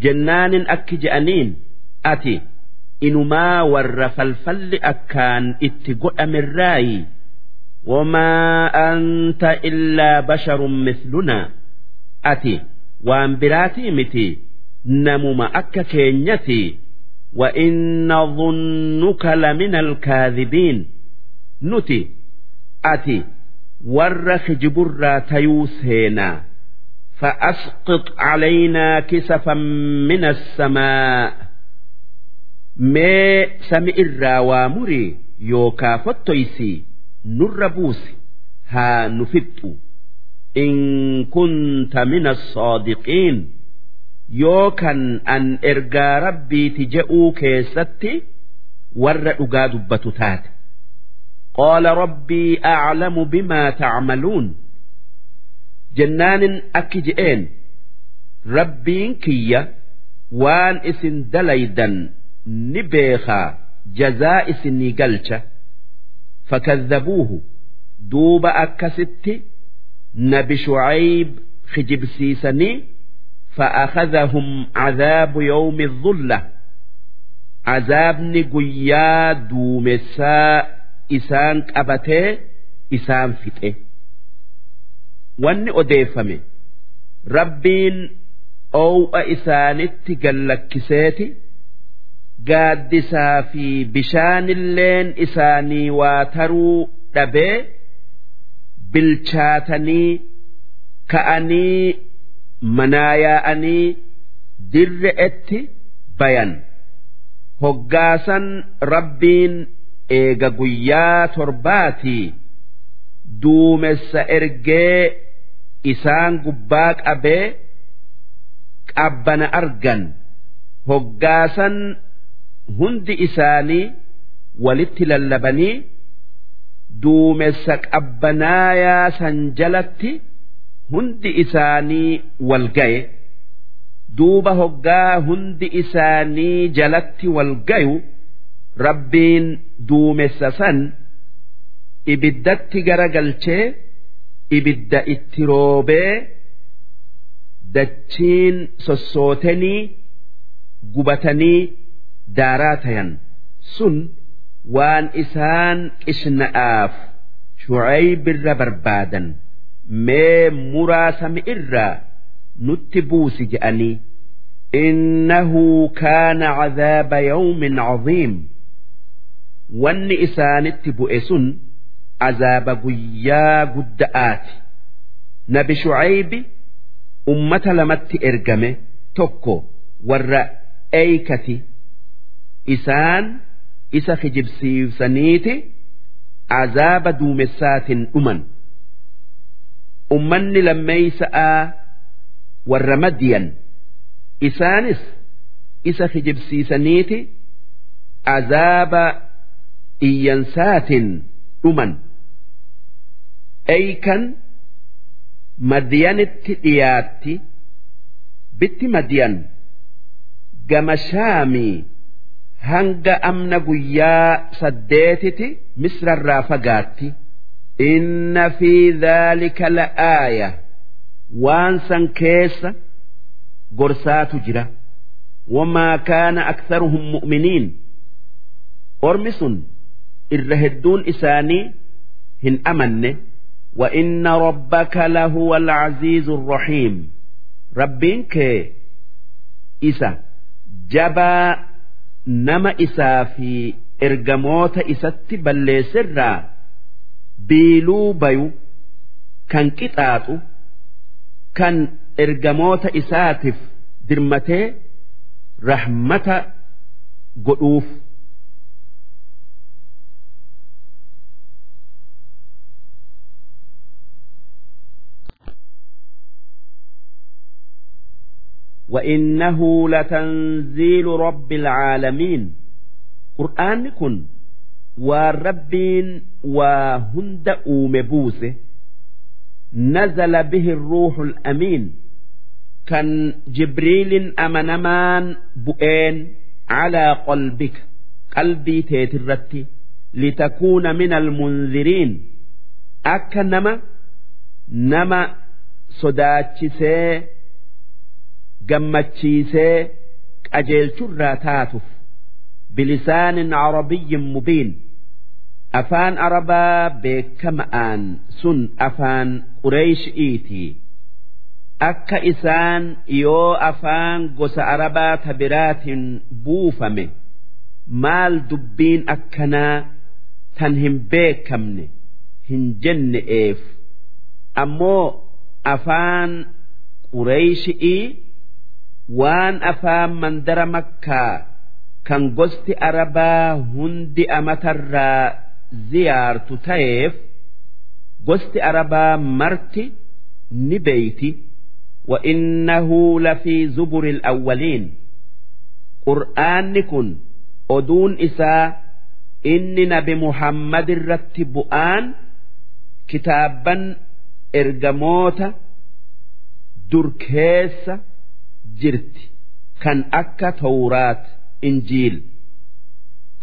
جنان أكجأنين أتي inumaa warra falfalli akkaan itti godhamerraayi wamaa anta illaa basharun mislunaa ati waan biraatii miti namuma akka keenyati وإن ظنك لمن الكاذبين نتي أتي ورخ جبرا تيوسينا فأسقط علينا كسفا من السماء mee sami irraa waa murii yookaa fottoysi nurra buusi haa nu fixxu in kunta min assaadiqiin yoo kan an ergaa rabbiiti je'uu keessatti warra dhugaa dubbatu taate. Qaala rabbii aclamu bimaa tacmaluun jennaanin akki je'een rabbiin kiyya waan isin dalaydan ni beekaa jazaa isinii galcha fakadhabuuhu duuba akkasitti nabi shucayb kijibsiisanii فأخذهم عذاب يوم الظلة عذابني قيا دومسا إسان قبته إسان فته واني أديفمي ربين أو إسانت قلكسيتي gaaddisaa fi bishaanilleen isaanii waa taruu dhabee bilchaatanii ka'anii manaa yaa'anii dirre'etti bayan. Hoggaasan rabbiin eega guyyaa torbaatii duumessa ergee isaan gubbaa qabee qabbana argan. Hoggaasan hundi isaanii walitti lallabanii duumessa qabbanaayaa san jalatti hundi isaanii wal ga'e duuba hoggaa hundi isaanii jalatti wal gayu rabbiin duumessa san ibiddatti garagalchee ibidda itti roobee dachiin sossootenii gubatanii daaraa tayan sun waan isaan qishna'aaf shucaybirra barbaadan mee muraa sami irraa nutti buusi je'anii kaana cadaaba yawmin caziim wanni isaanitti bu'e sun azaaba guyyaa gudda'aati nabi shucaybi ummata lamatti ergame tokko warra eeykati isaan isa kijibsiifsaniiti azaaba duumessaatiin dhuman. Ummanni lammeeysa'aa warra madiyan isaanis isa kijibsiisaniiti azaaba iyyansaatiin dhuman. Eeykan madiyanitti dhiyaatti bitti madiyan gama shaamii hanga amna guyyaa saddeetiti misrarraa fagaatti inna fi dhaalika la'aaya waan san keessa gorsaatu jira wamaa kaana aktharuhum mu'miniin ormi sun irra hedduun isaanii hin amanne وإن ربك لهو العزيز الرحيم ربينك إسا جبا nama isaa fi ergamoota isatti balleessirraa biiluu bayu kan qixaaxu kan ergamoota isaatiif dirmatee rahmata godhuuf. وإنه لتنزيل رب العالمين قرآن كن وربين وهند أومبوسه نزل به الروح الأمين كان جبريل أمنمان بؤين على قلبك قلبي تيترتي لتكون من المنذرين أكنما نما صداتشسي gammachiisee qajeelchurraa taatuuf bilisaanin arabiyyin mubiin. Afaan arabaa beekama'aan sun afaan qureeshi'iitii akka isaan yoo afaan gosa arabaa ta biraatiin buufame maal dubbiin akkanaa tan hin beekamne hin jenne'eef ammoo afaan qureeshi'ii waan afaan mandara makkaa kan gosti arabaa hundi amatarraa ziyaartu ta'eef gosti arabaa marti ni beeyti وإنه لفي زبر الأولين قرآن كن أدون إساء إني نبي محمد رتب آن كتابا إرجموت دركيس jirti. Kan akka tawraat injiil.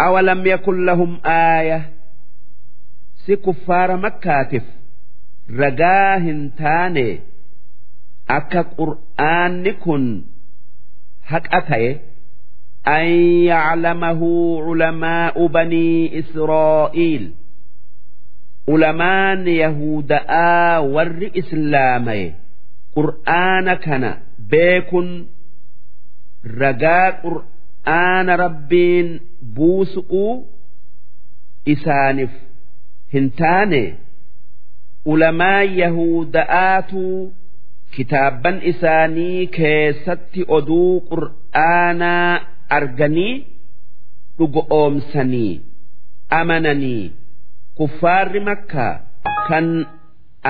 Awalam yakun lahum aaya? Si kuffaara makkaatiif ragaa hin taane akka qur'aanni kun haqa ta'e an yaclamahu culamaa'u banii israa'iil. Ulamaan yahuda'aa warri islaamaye qur'aana kana beekun ragaa qur'aana rabbiin buusu'uu isaaniif hin taane ulamaa yahuda'aatu kitaabban isaanii keessatti oduu qur'aanaa arganii dhugoomsanii amananii kuffaarri makkaa kan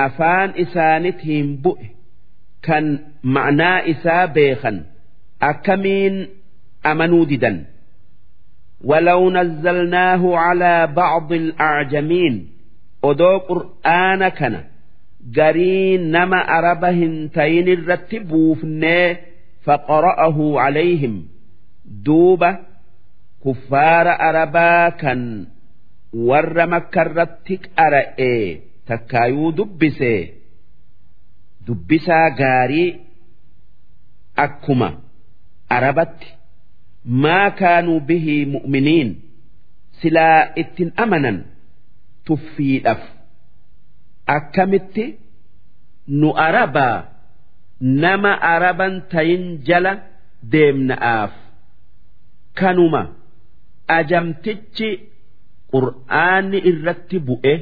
afaan isaanitiin bu'e kan ma'naa isaa beekan akkamiin amanuu didan ولو نزلناه على بعض الأعجمين odoo qur'aana kana garii nama araba hin tayin irratti buufnee faqara'ahu calayhim duuba kuffaara arabaa kan warra makka irratti qara'e takkaayuu dubbise dubbisaa gaarii akkuma arabatti maa kaanuu bihii mu'miniin silaa ittin amanan tuffiidhaaf. Akkamitti? Nu arabaa nama araban tayin jala deemna'aaf. Kanuma ajamtichi qur'aanni irratti bu'e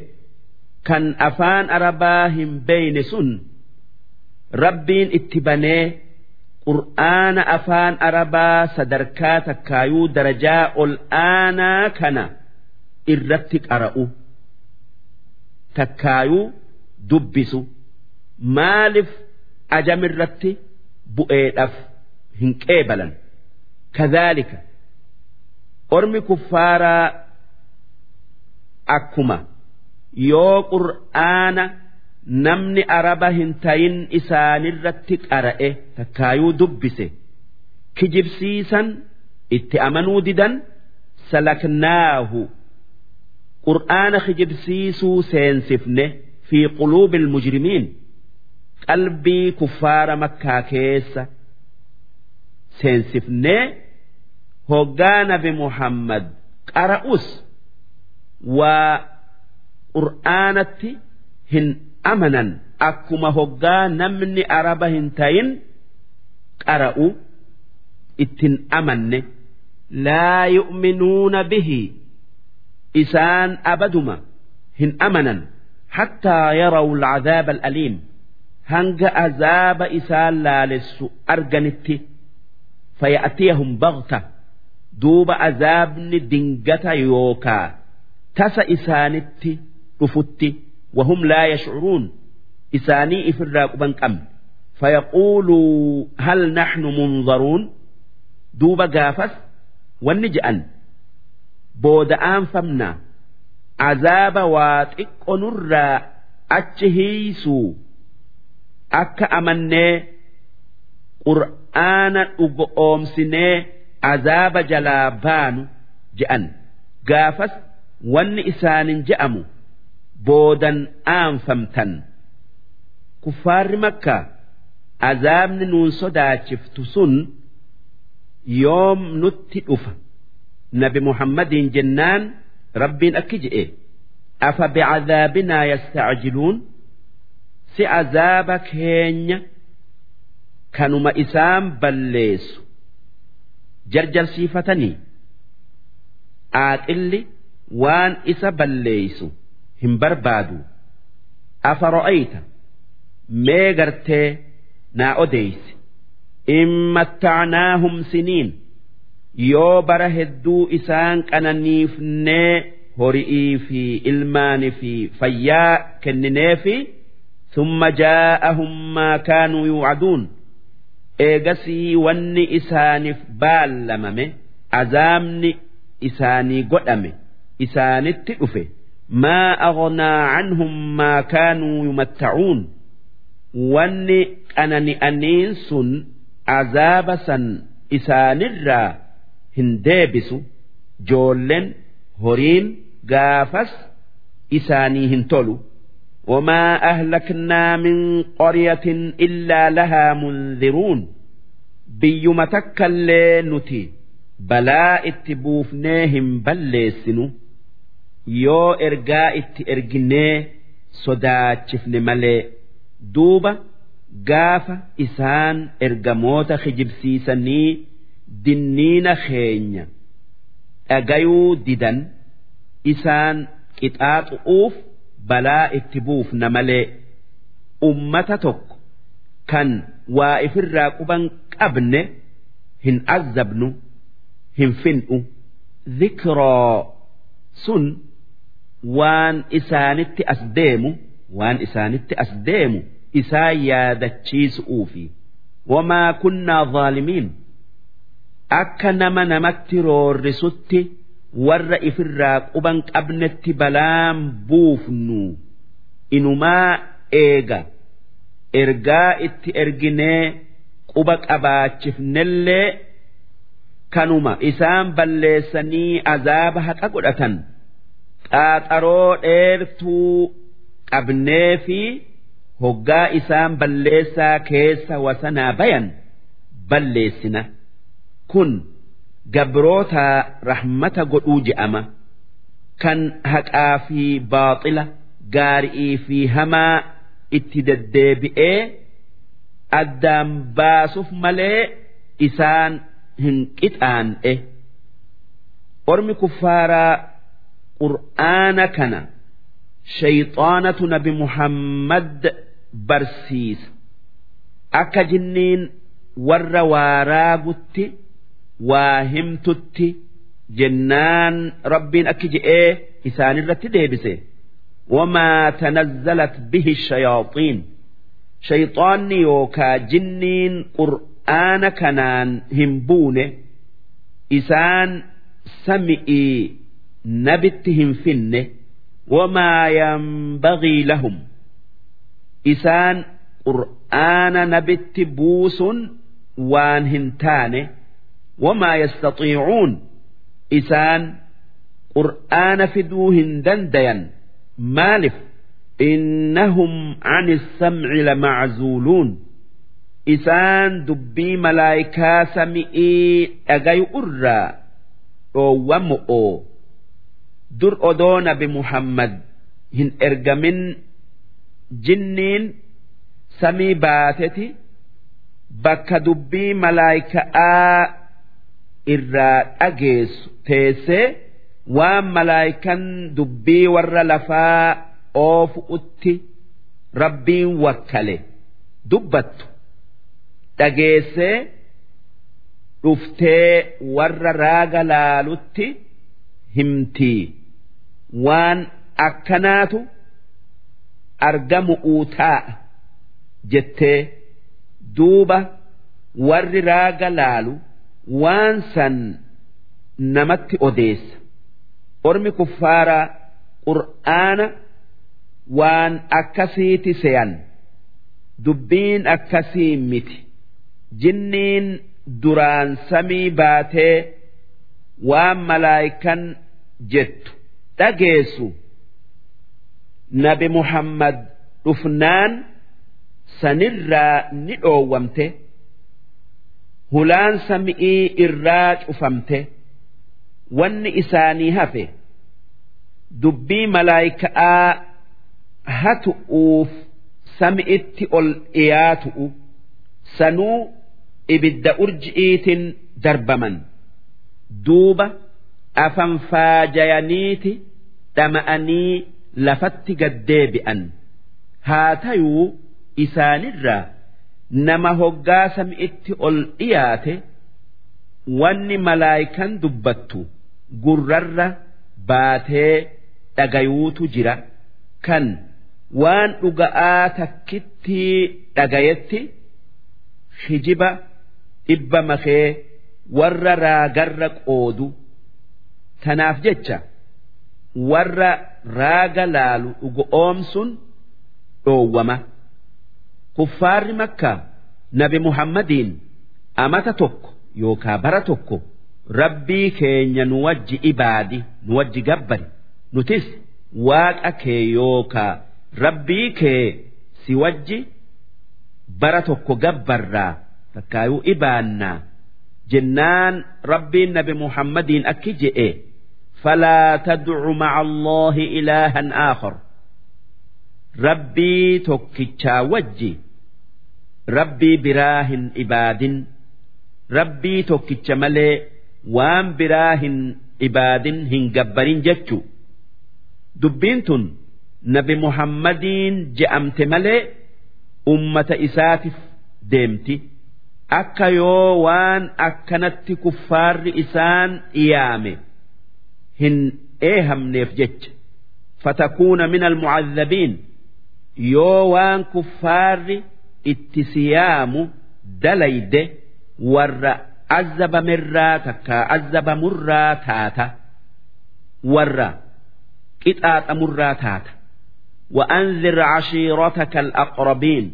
kan afaan arabaa hin beeyne sun rabbiin itti banee qur'aana afaan arabaa sadarkaa takkaayuu darajaa ol aanaa kana irratti qara'u. Takkaayuu dubbisu. Maaliif ajamirratti bu'eedhaaf hin qeebalan? Kadhaalika ormi kuffaaraa akkuma. Yoo qur'aana namni araba hin tayin isaanirratti qara'e takkaayuu dubbise. Kijibsiisan itti amanuu didan salaknaahu. Qur'aana kijibsiisuu seensifne fi quluubi ilmujrimiin qalbii kuffaara makkaa keessa seensifnee hoggaa nabi muhammad qara'us. Waa qur'aanatti hin amanan. Akkuma hoggaa namni araba hin tayin qara'u ittin amanne. Laa yu'minuuna bihi. Isaan abaduma hin amanan. Hattaa yarawu alcadaaba alaliim. Hanga azaaba isaan laalessu arganitti faya'tiyahum bagta duuba azaabni dingata yookaa tasa isaanitti dhufutti وهم لا يشعرون إساني إفرا قبن قم فيقولوا هل نحن منظرون دوب قافس والنجأن بود أنفمنا عذاب واتق نرى أتشهيسو أك أمني قرآن أمسني عذاب جلابان جأن قافس وان إسان جأمو boodan aanfamtan. Kuffaarri makka azaabni nuun sodaachiftu sun yoom nutti dhufa? Nabi muhammadiin jennaan rabbiin akki je'e afa bicadaabinaa yastacjiluun si azaaba keenya kanuma isaan balleessu. Jarjarsiifatanii aaqilli waan isa balleeysu hin barbaadu. Afa afaro'ayta mee gartee naa odeysi in mattacnaahum siniin. Yoo bara hedduu isaan qananiifnee hori'ii fi ilmaani fi fayyaa kennineefi summa jaa'ahum maa kaanuu yuucaduun eegasii wanni isaaniif baallamame azaabni isaanii godhame isaanitti dhufe. ما أغنى عنهم ما كانوا يمتعون wanni qanani'aniin sun azaaba san isaanirraa hin deebisu joolleen horiin gaafas isaanii hin tolu وما أهلكنا من قرية إلا لها منذرون بيوم تكل نتي بلا اتبوفنيهم بلسنو yoo ergaa itti erginee sodaachifne malee duuba gaafa isaan ergamoota kijibsiisanii dinniina keenya dhagayuu didan isaan qixaaxu'uuf balaa itti buufna malee ummata tokko kan waa ifirraa quban qabne hin azabnu hin fin'u. Dhikroo sun waan isaanitti as deemu waan isaanitti as deemu isaan yaadachiisuufi. Wamaa kunnaa zaalimiin akka nama namatti roorrisutti warra ifirraa quban qabnetti balaan buufnu. Inumaa eega ergaa itti erginee quba qabaachifnellee kanuma. Isaan balleessanii azaaba haqa godhatan qaaxaroo dheertuu qabnee fi hoggaa isaan balleessaa keessa wasanaa bayan balleessina. Kun gabroota rahmata godhuu je'ama kan haqaa fi baaxila gaarii fi hamaa itti deddeebi'ee addaan baasuuf malee isaan hin qixaan'e. Ormi kuffaaraa qur'aana kana shayxaanatu nabi muhammad barsiisa akka jinniin warra waaraagutti waa himtutti jennaan rabbiin akki je'ee isaanirratti deebise tanazzalat bihi shayaaxiin shayxaanni yookaa jinniin qur'aana kanaan hin buune isaan sami'ii nabitti hin finne wamaa yanbagii lahum isaan qur'aana nabitti buusun waan hin taane wamaa yastaxiicuun isaan qur'aana fiduu hin dandayan maaliif innahum an samci lamaczuuluun isaan dubbii malaayikaa sami'ii dhagayu irraa dhoowwamo'oo dur odoo nabi muhammad hin ergamin jinniin samii baateti bakka dubbii malaayika'aa irraa dhageessu teessee waan malaayikan dubbii warra lafaa oofu'utti rabbiin wakkale dubbattu. Dhageessee dhuftee warra raaga laalutti himtii waan akkanaatu argamu'uu taa'a jettee duuba warri raaga laalu waan san namatti odeessa. Ormi kuffaaraa qur'aana waan akkasiiti seyan dubbiin akkasii miti. Jinniin duraan samii baatee waan malaayikan jettu dhageessu nabi muhammad dhufnaan sanirraa ni dhoowwamte. Hulaan sami'ii irraa cufamte. Wanni isaanii hafe dubbii malaayika'aa hatu'uuf sami'itti ol dhiyaatu'u. Sanuu ibidda urji'iitin darbaman. Duuba afanfaajayaniiti dhama'anii lafatti gaddeebi'an haa tayuu isaanirraa nama hoggaa sami'itti ol dhiyaate wanni malaayikan dubbattu gurrarra baatee dhagayuutu jira kan waan dhuga'aa takkittii dhagayetti hijiba dhibba makee warra raagarra qoodu tanaaf jecha warra raaga laalu dhugo oomsun dhoowwama. Kuffaarri makkaa nabi muhammadiin amata tokko yookaa bara tokko rabbii keenya nu wajji ibaadi nu wajji gabbari. Nutis waaqa kee yookaa rabbii kee si wajji bara tokko gabbarraa takkaayuu ibaannaa. Jennaan rabbiin nabi muhammadiin akki je'e فلا تدع مع الله إلها آخر ربي توكيتشا وجي ربي براهن إباد ربي توكيتشا ملي وان براهن إباد هنجبرين جتشو دبينتن نبي محمدين جأمت ملي أمة إساتف ديمتي akka yoo waan akkanatti kuffaarri isaan dhiyaame hin eehamneef jecha fatakuuna min almucadhabiin yoo waan kuffaarri itti siyaamu dalayde warra azzabamirraa takkaa azzabamurraa taata warra qixaaxamurraa taata وأنذر عشيرتك الأقربين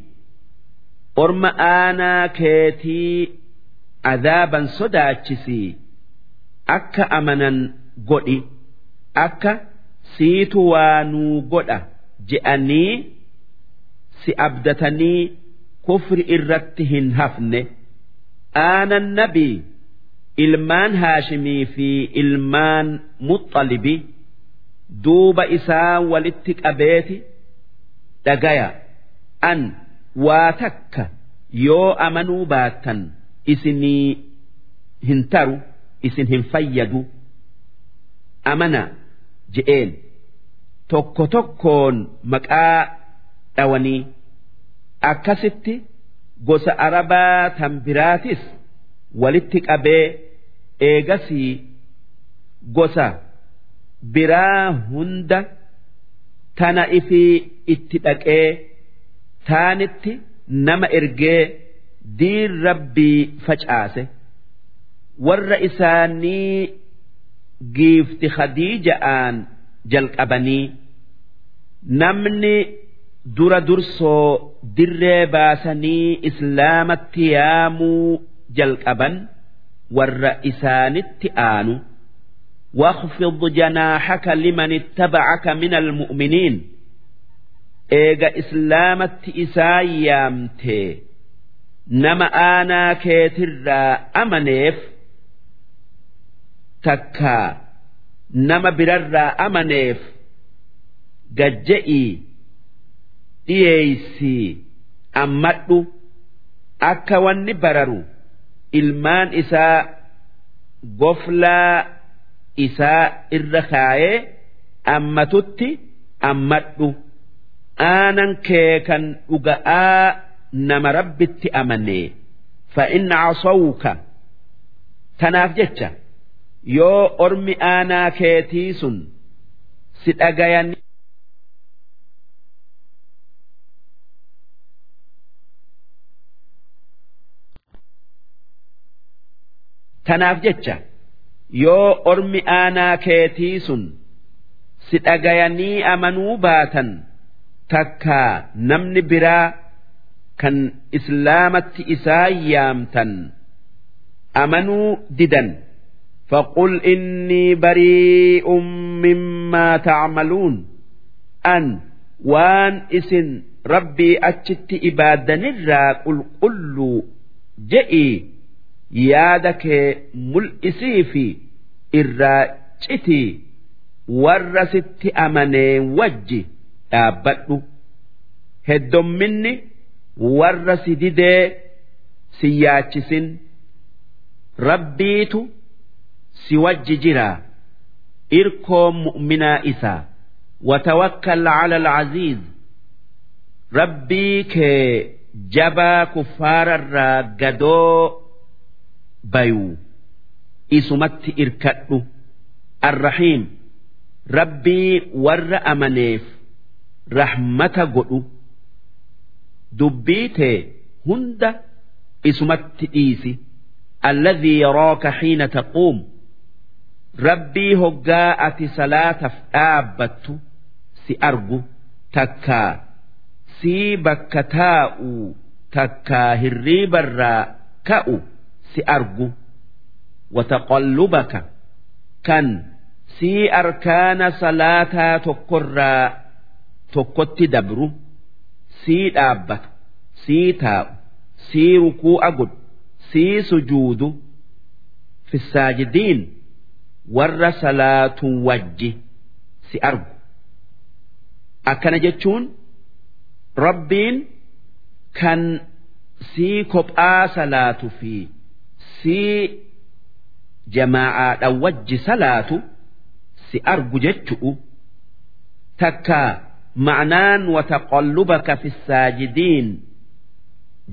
orma aanaa keetii adaaban sodaachisii akka amanan godhi akka siitu waa nuu godha je'anii si abdatanii kufri irratti hin hafne. Aanan nabii ilmaan haashimii fi ilmaan muxalibi duuba isaa walitti qabeeti dhagaya. An waa takka yoo amanuu baattan isinii hin taru isin hin fayyadu amana je'een. Tokko tokkoon maqaa dhawanii. Akkasitti gosa arabaa tan biraatis walitti qabee eegasii gosa biraa hunda tana ifii itti dhaqee taanitti nama ergee diin rabbii facaase. Warra isaanii giifti khadiija'aan jalqabanii namni dura dursoo dirree baasanii islaamatti yaamuu jalqaban warra isaanitti aanu واخفض جناحك لمن اتبعك من المؤمنين eega islaamatti isaa yaamtee nama aanaa keetirraa takkaa nama birarraa amaneef gajja'ii dhiyeeysii ammadhu akka wanni bararu ilmaan isaa goflaa isaa irra kaayee ammatutti ammadhu. Aanan kee kan dhuga'aa nama rabbitti amane fa'in casawuka. Tanaaf jecha yoo ormi aanaa keetii sun si dhagayan tanaaf jecha yoo ormi aanaa keetii sun si dhagayanii amanuu baatan takkaa namni biraa kan islaamatti isaa yaamtan amanuu didan فقل إني بريء مما تعملون أن وان اسن ربي أتشت إبادا نرى قل قل جئي يادك ملئسي في إراجتي ورست أمني وجي dhaabbadhu heddomminni warra si didee si yaachisin rabbiitu si wajji jira irkoo mu'minaa isaa watawakkal cala alcaziiz rabbii kee jabaa kuffaararraa gadoo bayuu isumatti irkadhu. Arrahiim rabbii warra amaneef. Rahmata godhu dubbii tee hunda isumatti dhiisi. Alladhii yaraaka xiina taquum rabbii hoggaa ati salaataf dhaabbattu si argu takkaa sii bakka taa'uu takkaa hirriibarraa ka'u si argu. Wataqallubaka kan sii arkaana salaataa tokkorraa tokkotti dabru sii dhaabbatu sii taa'u sii rukuu'a godhu sii sujuudu. Fissaajidiin warra salaatuu wajji si argu. Akkana jechuun rabbiin kan sii kophaa salaatu fi sii jamaacaadha wajji salaatu si argu jechu'u. Takka ma'naan wataqallubaka fi saajidiin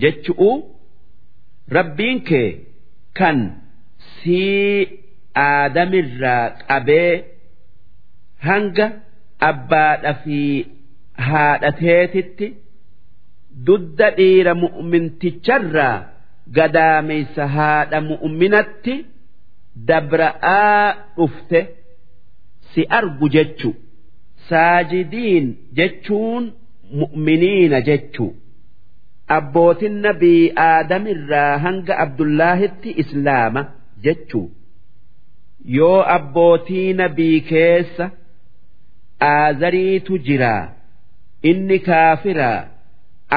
jechu'u. Rabbiin kee kan sii aadamirraa qabee hanga abbaadha fi haadha teetitti dudda dhiira mu'minticharraa gadaameysa haadha mu'minatti dabra'aa dhufte si argu jechu saajidiin jechuun mu'miniina jechu abbootin nabii aadamirraa hanga abdullaahitti islaama jechuudha. Yoo abbootii nabii keessa aazariitu jiraa inni kaafiraa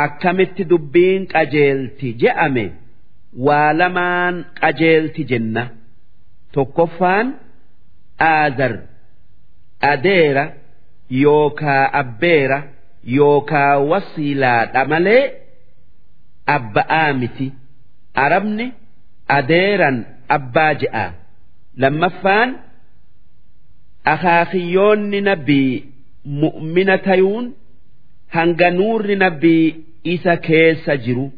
akkamitti dubbiin qajeelti je'ame waa lamaan qajeelti jenna. Tokkoffaan aazar adeera yookaa abbeera yookaa wasiilaadha malee abba'aa miti. Arabni adeeran abbaa je'a lammaffaan akaakiyyoonni nabii mu'mina tayuun hanga nuurri nabii isa keessa jiru.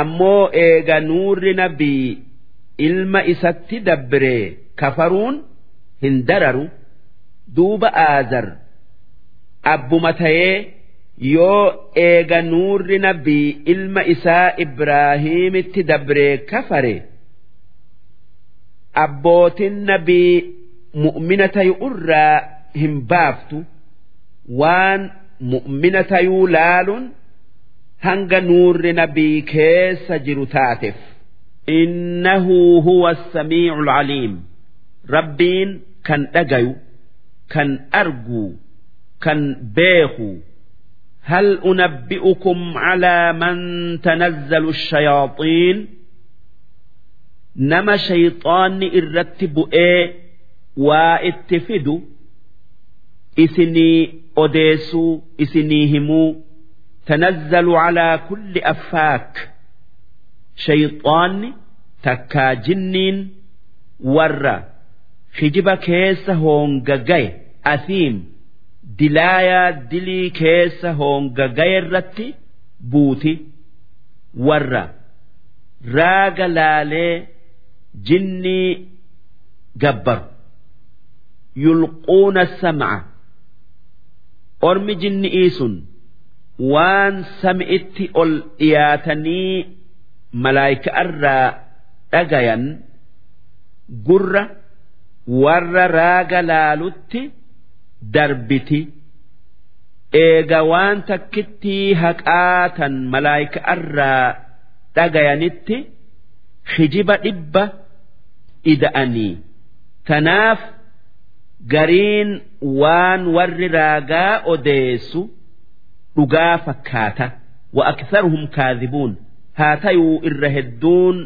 Ammoo eega nuurri nabii ilma isatti dabbiree kafaruun hin dararu. Duuba aazar abbuma ta'ee yoo eega nuurri nabii ilma isaa ibraahiimitti dabree kafare abbootin nabii mu'mina tayu irraa hin baaftu waan mu'mina tayuu laaluun hanga nuurri nabii keessa jiru taateef. innahu huwa samiicu alcaliim rabbiin kan dhagayu kan argu kan beeku هل أنبئكم على من تنزل الشياطين nama shayxaanni irratti bu'ee waa itti fidu isinii odeessuu isinii himuu tanazzalu calaa kulli affaak. Shayxaanni takkaa jinniin warra hijiba keessa hoonga gaye asiim dilaayaa dilii keessa hoonga gaye irratti buuti. Warra raaga laalee jinnii gabbaru. Yulquuna sam'a. Ormi jinni'ii sun waan sami'itti ol dhiyaatanii malaayika irraa dhagayan gurra warra raaga laalutti darbiti. Eega waan takkittii haqaatan malaayika irraa dhagayanitti hijiba dhibba ida'anii tanaaf gariin waan warri raagaa odeessu dhugaa fakkaata. Wa aktharuhum kaadhibuun. Haa tayuu irra hedduun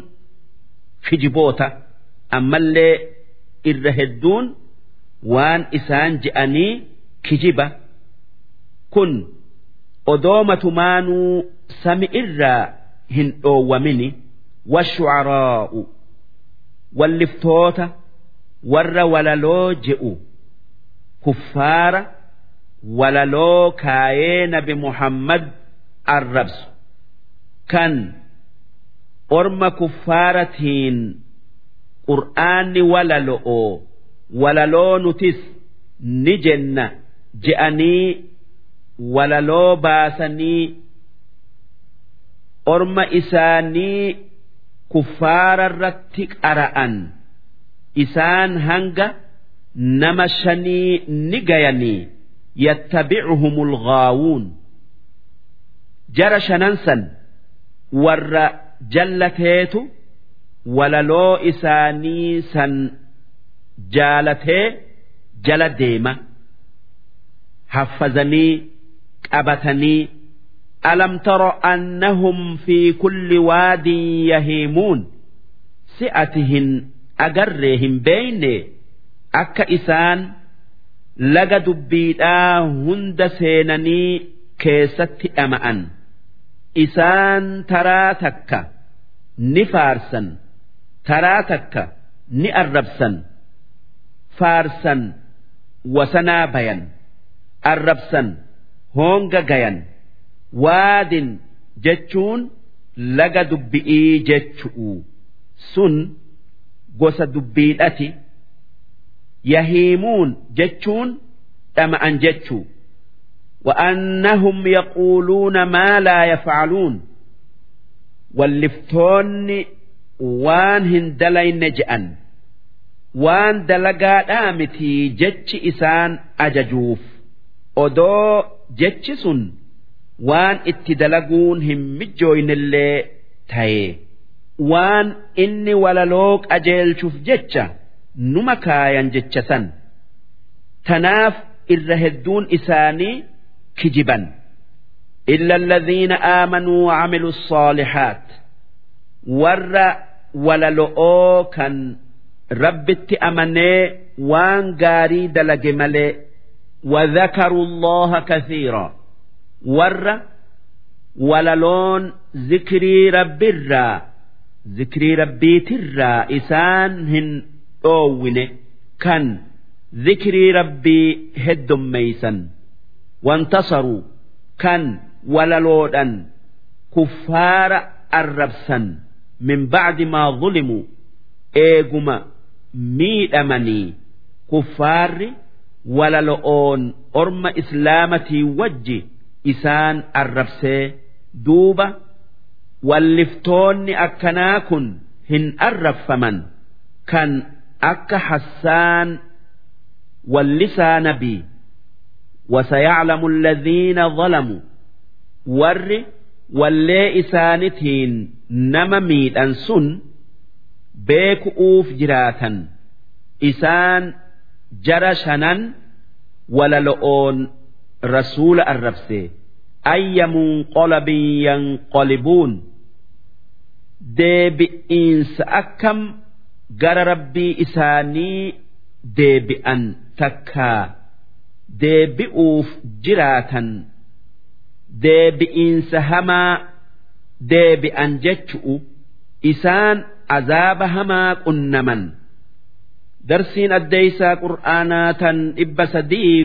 hijiboota ammallee irra hedduun waan isaan je'anii kijiba. Kun odoomatumaanuu sami irraa hin dhoowwamini washucaraa'u walliftoota warra walaloo je'u kuffaara walaloo kaayee nabi muhammad arrabsu kan orma kuffaaratiin qur'aanni walalo'oo walaloo nutis ni jenna je'anii walaloo baasanii orma isaanii kuffaararratti qara'an. Isaan hanga nama shanii ni gayanii. Yattabicuhumul ghaawuun. Jara shanansan warra jallateetu walaloo isaanii san jaalatee jala deema. Haffazanii qabatanii alam tara annahum fi kulli waadin yahiimuun si'ati hin agarree hin beeyne akka isaan laga dubbiidhaa hunda seenanii keessatti dhama'an isaan taraa takka ni faarsan. Taraa takka ni waadin jechuun laga dubbi'ii jechu'u sun gosa dubbiidhati yahiimuun jechuun dhama'an jechuu وأنهم يقولون ما لا يفعلون واللفتون وان هندلين جأن وان دلقا متي جتش إسان أججوف أدو جتش سن وان اتدلقون هم مجوين اللي تاي وان إني وللوك أجيل شوف جتش نمكايا جتش سن تناف إرهدون إساني كجبا إلا الذين آمنوا وعملوا الصالحات ور وللؤو كان ربت أمني وان غاري دلق ملي وذكروا الله كثيرا warra walaloon zikrii rabbiirraa zikrii rabbiitirraa isaan hin dhoowwine kan zikrii rabbii heddummeeysan wantasaruu kan walaloodhan kuffaara arrabsan min bacdi maa zulimuu eeguma miidhamanii kuffaarri walalo'oon orma islaamatii wajji isaan arrabsee duuba walliftoonni akkanaa kun hin arrabfaman kan akka hassaan wallisaa nabii وسيعلم الذين ظلموا ور واللي إسانتين نما ميدان سن beeku'uuf jiraatan isaan jara shanan walalo'oon rasuula arrabse ayyamuun qolabin yanqolibuun deebi'iinsa akkam gara rabbii isaanii deebi'an takkaa deebi'uuf jiraatan deebi'iinsa hamaa deebi'an jechu'u isaan azaaba hamaa qunnaman darsiin addeeysaa qur'aanaa tan dhibba sadii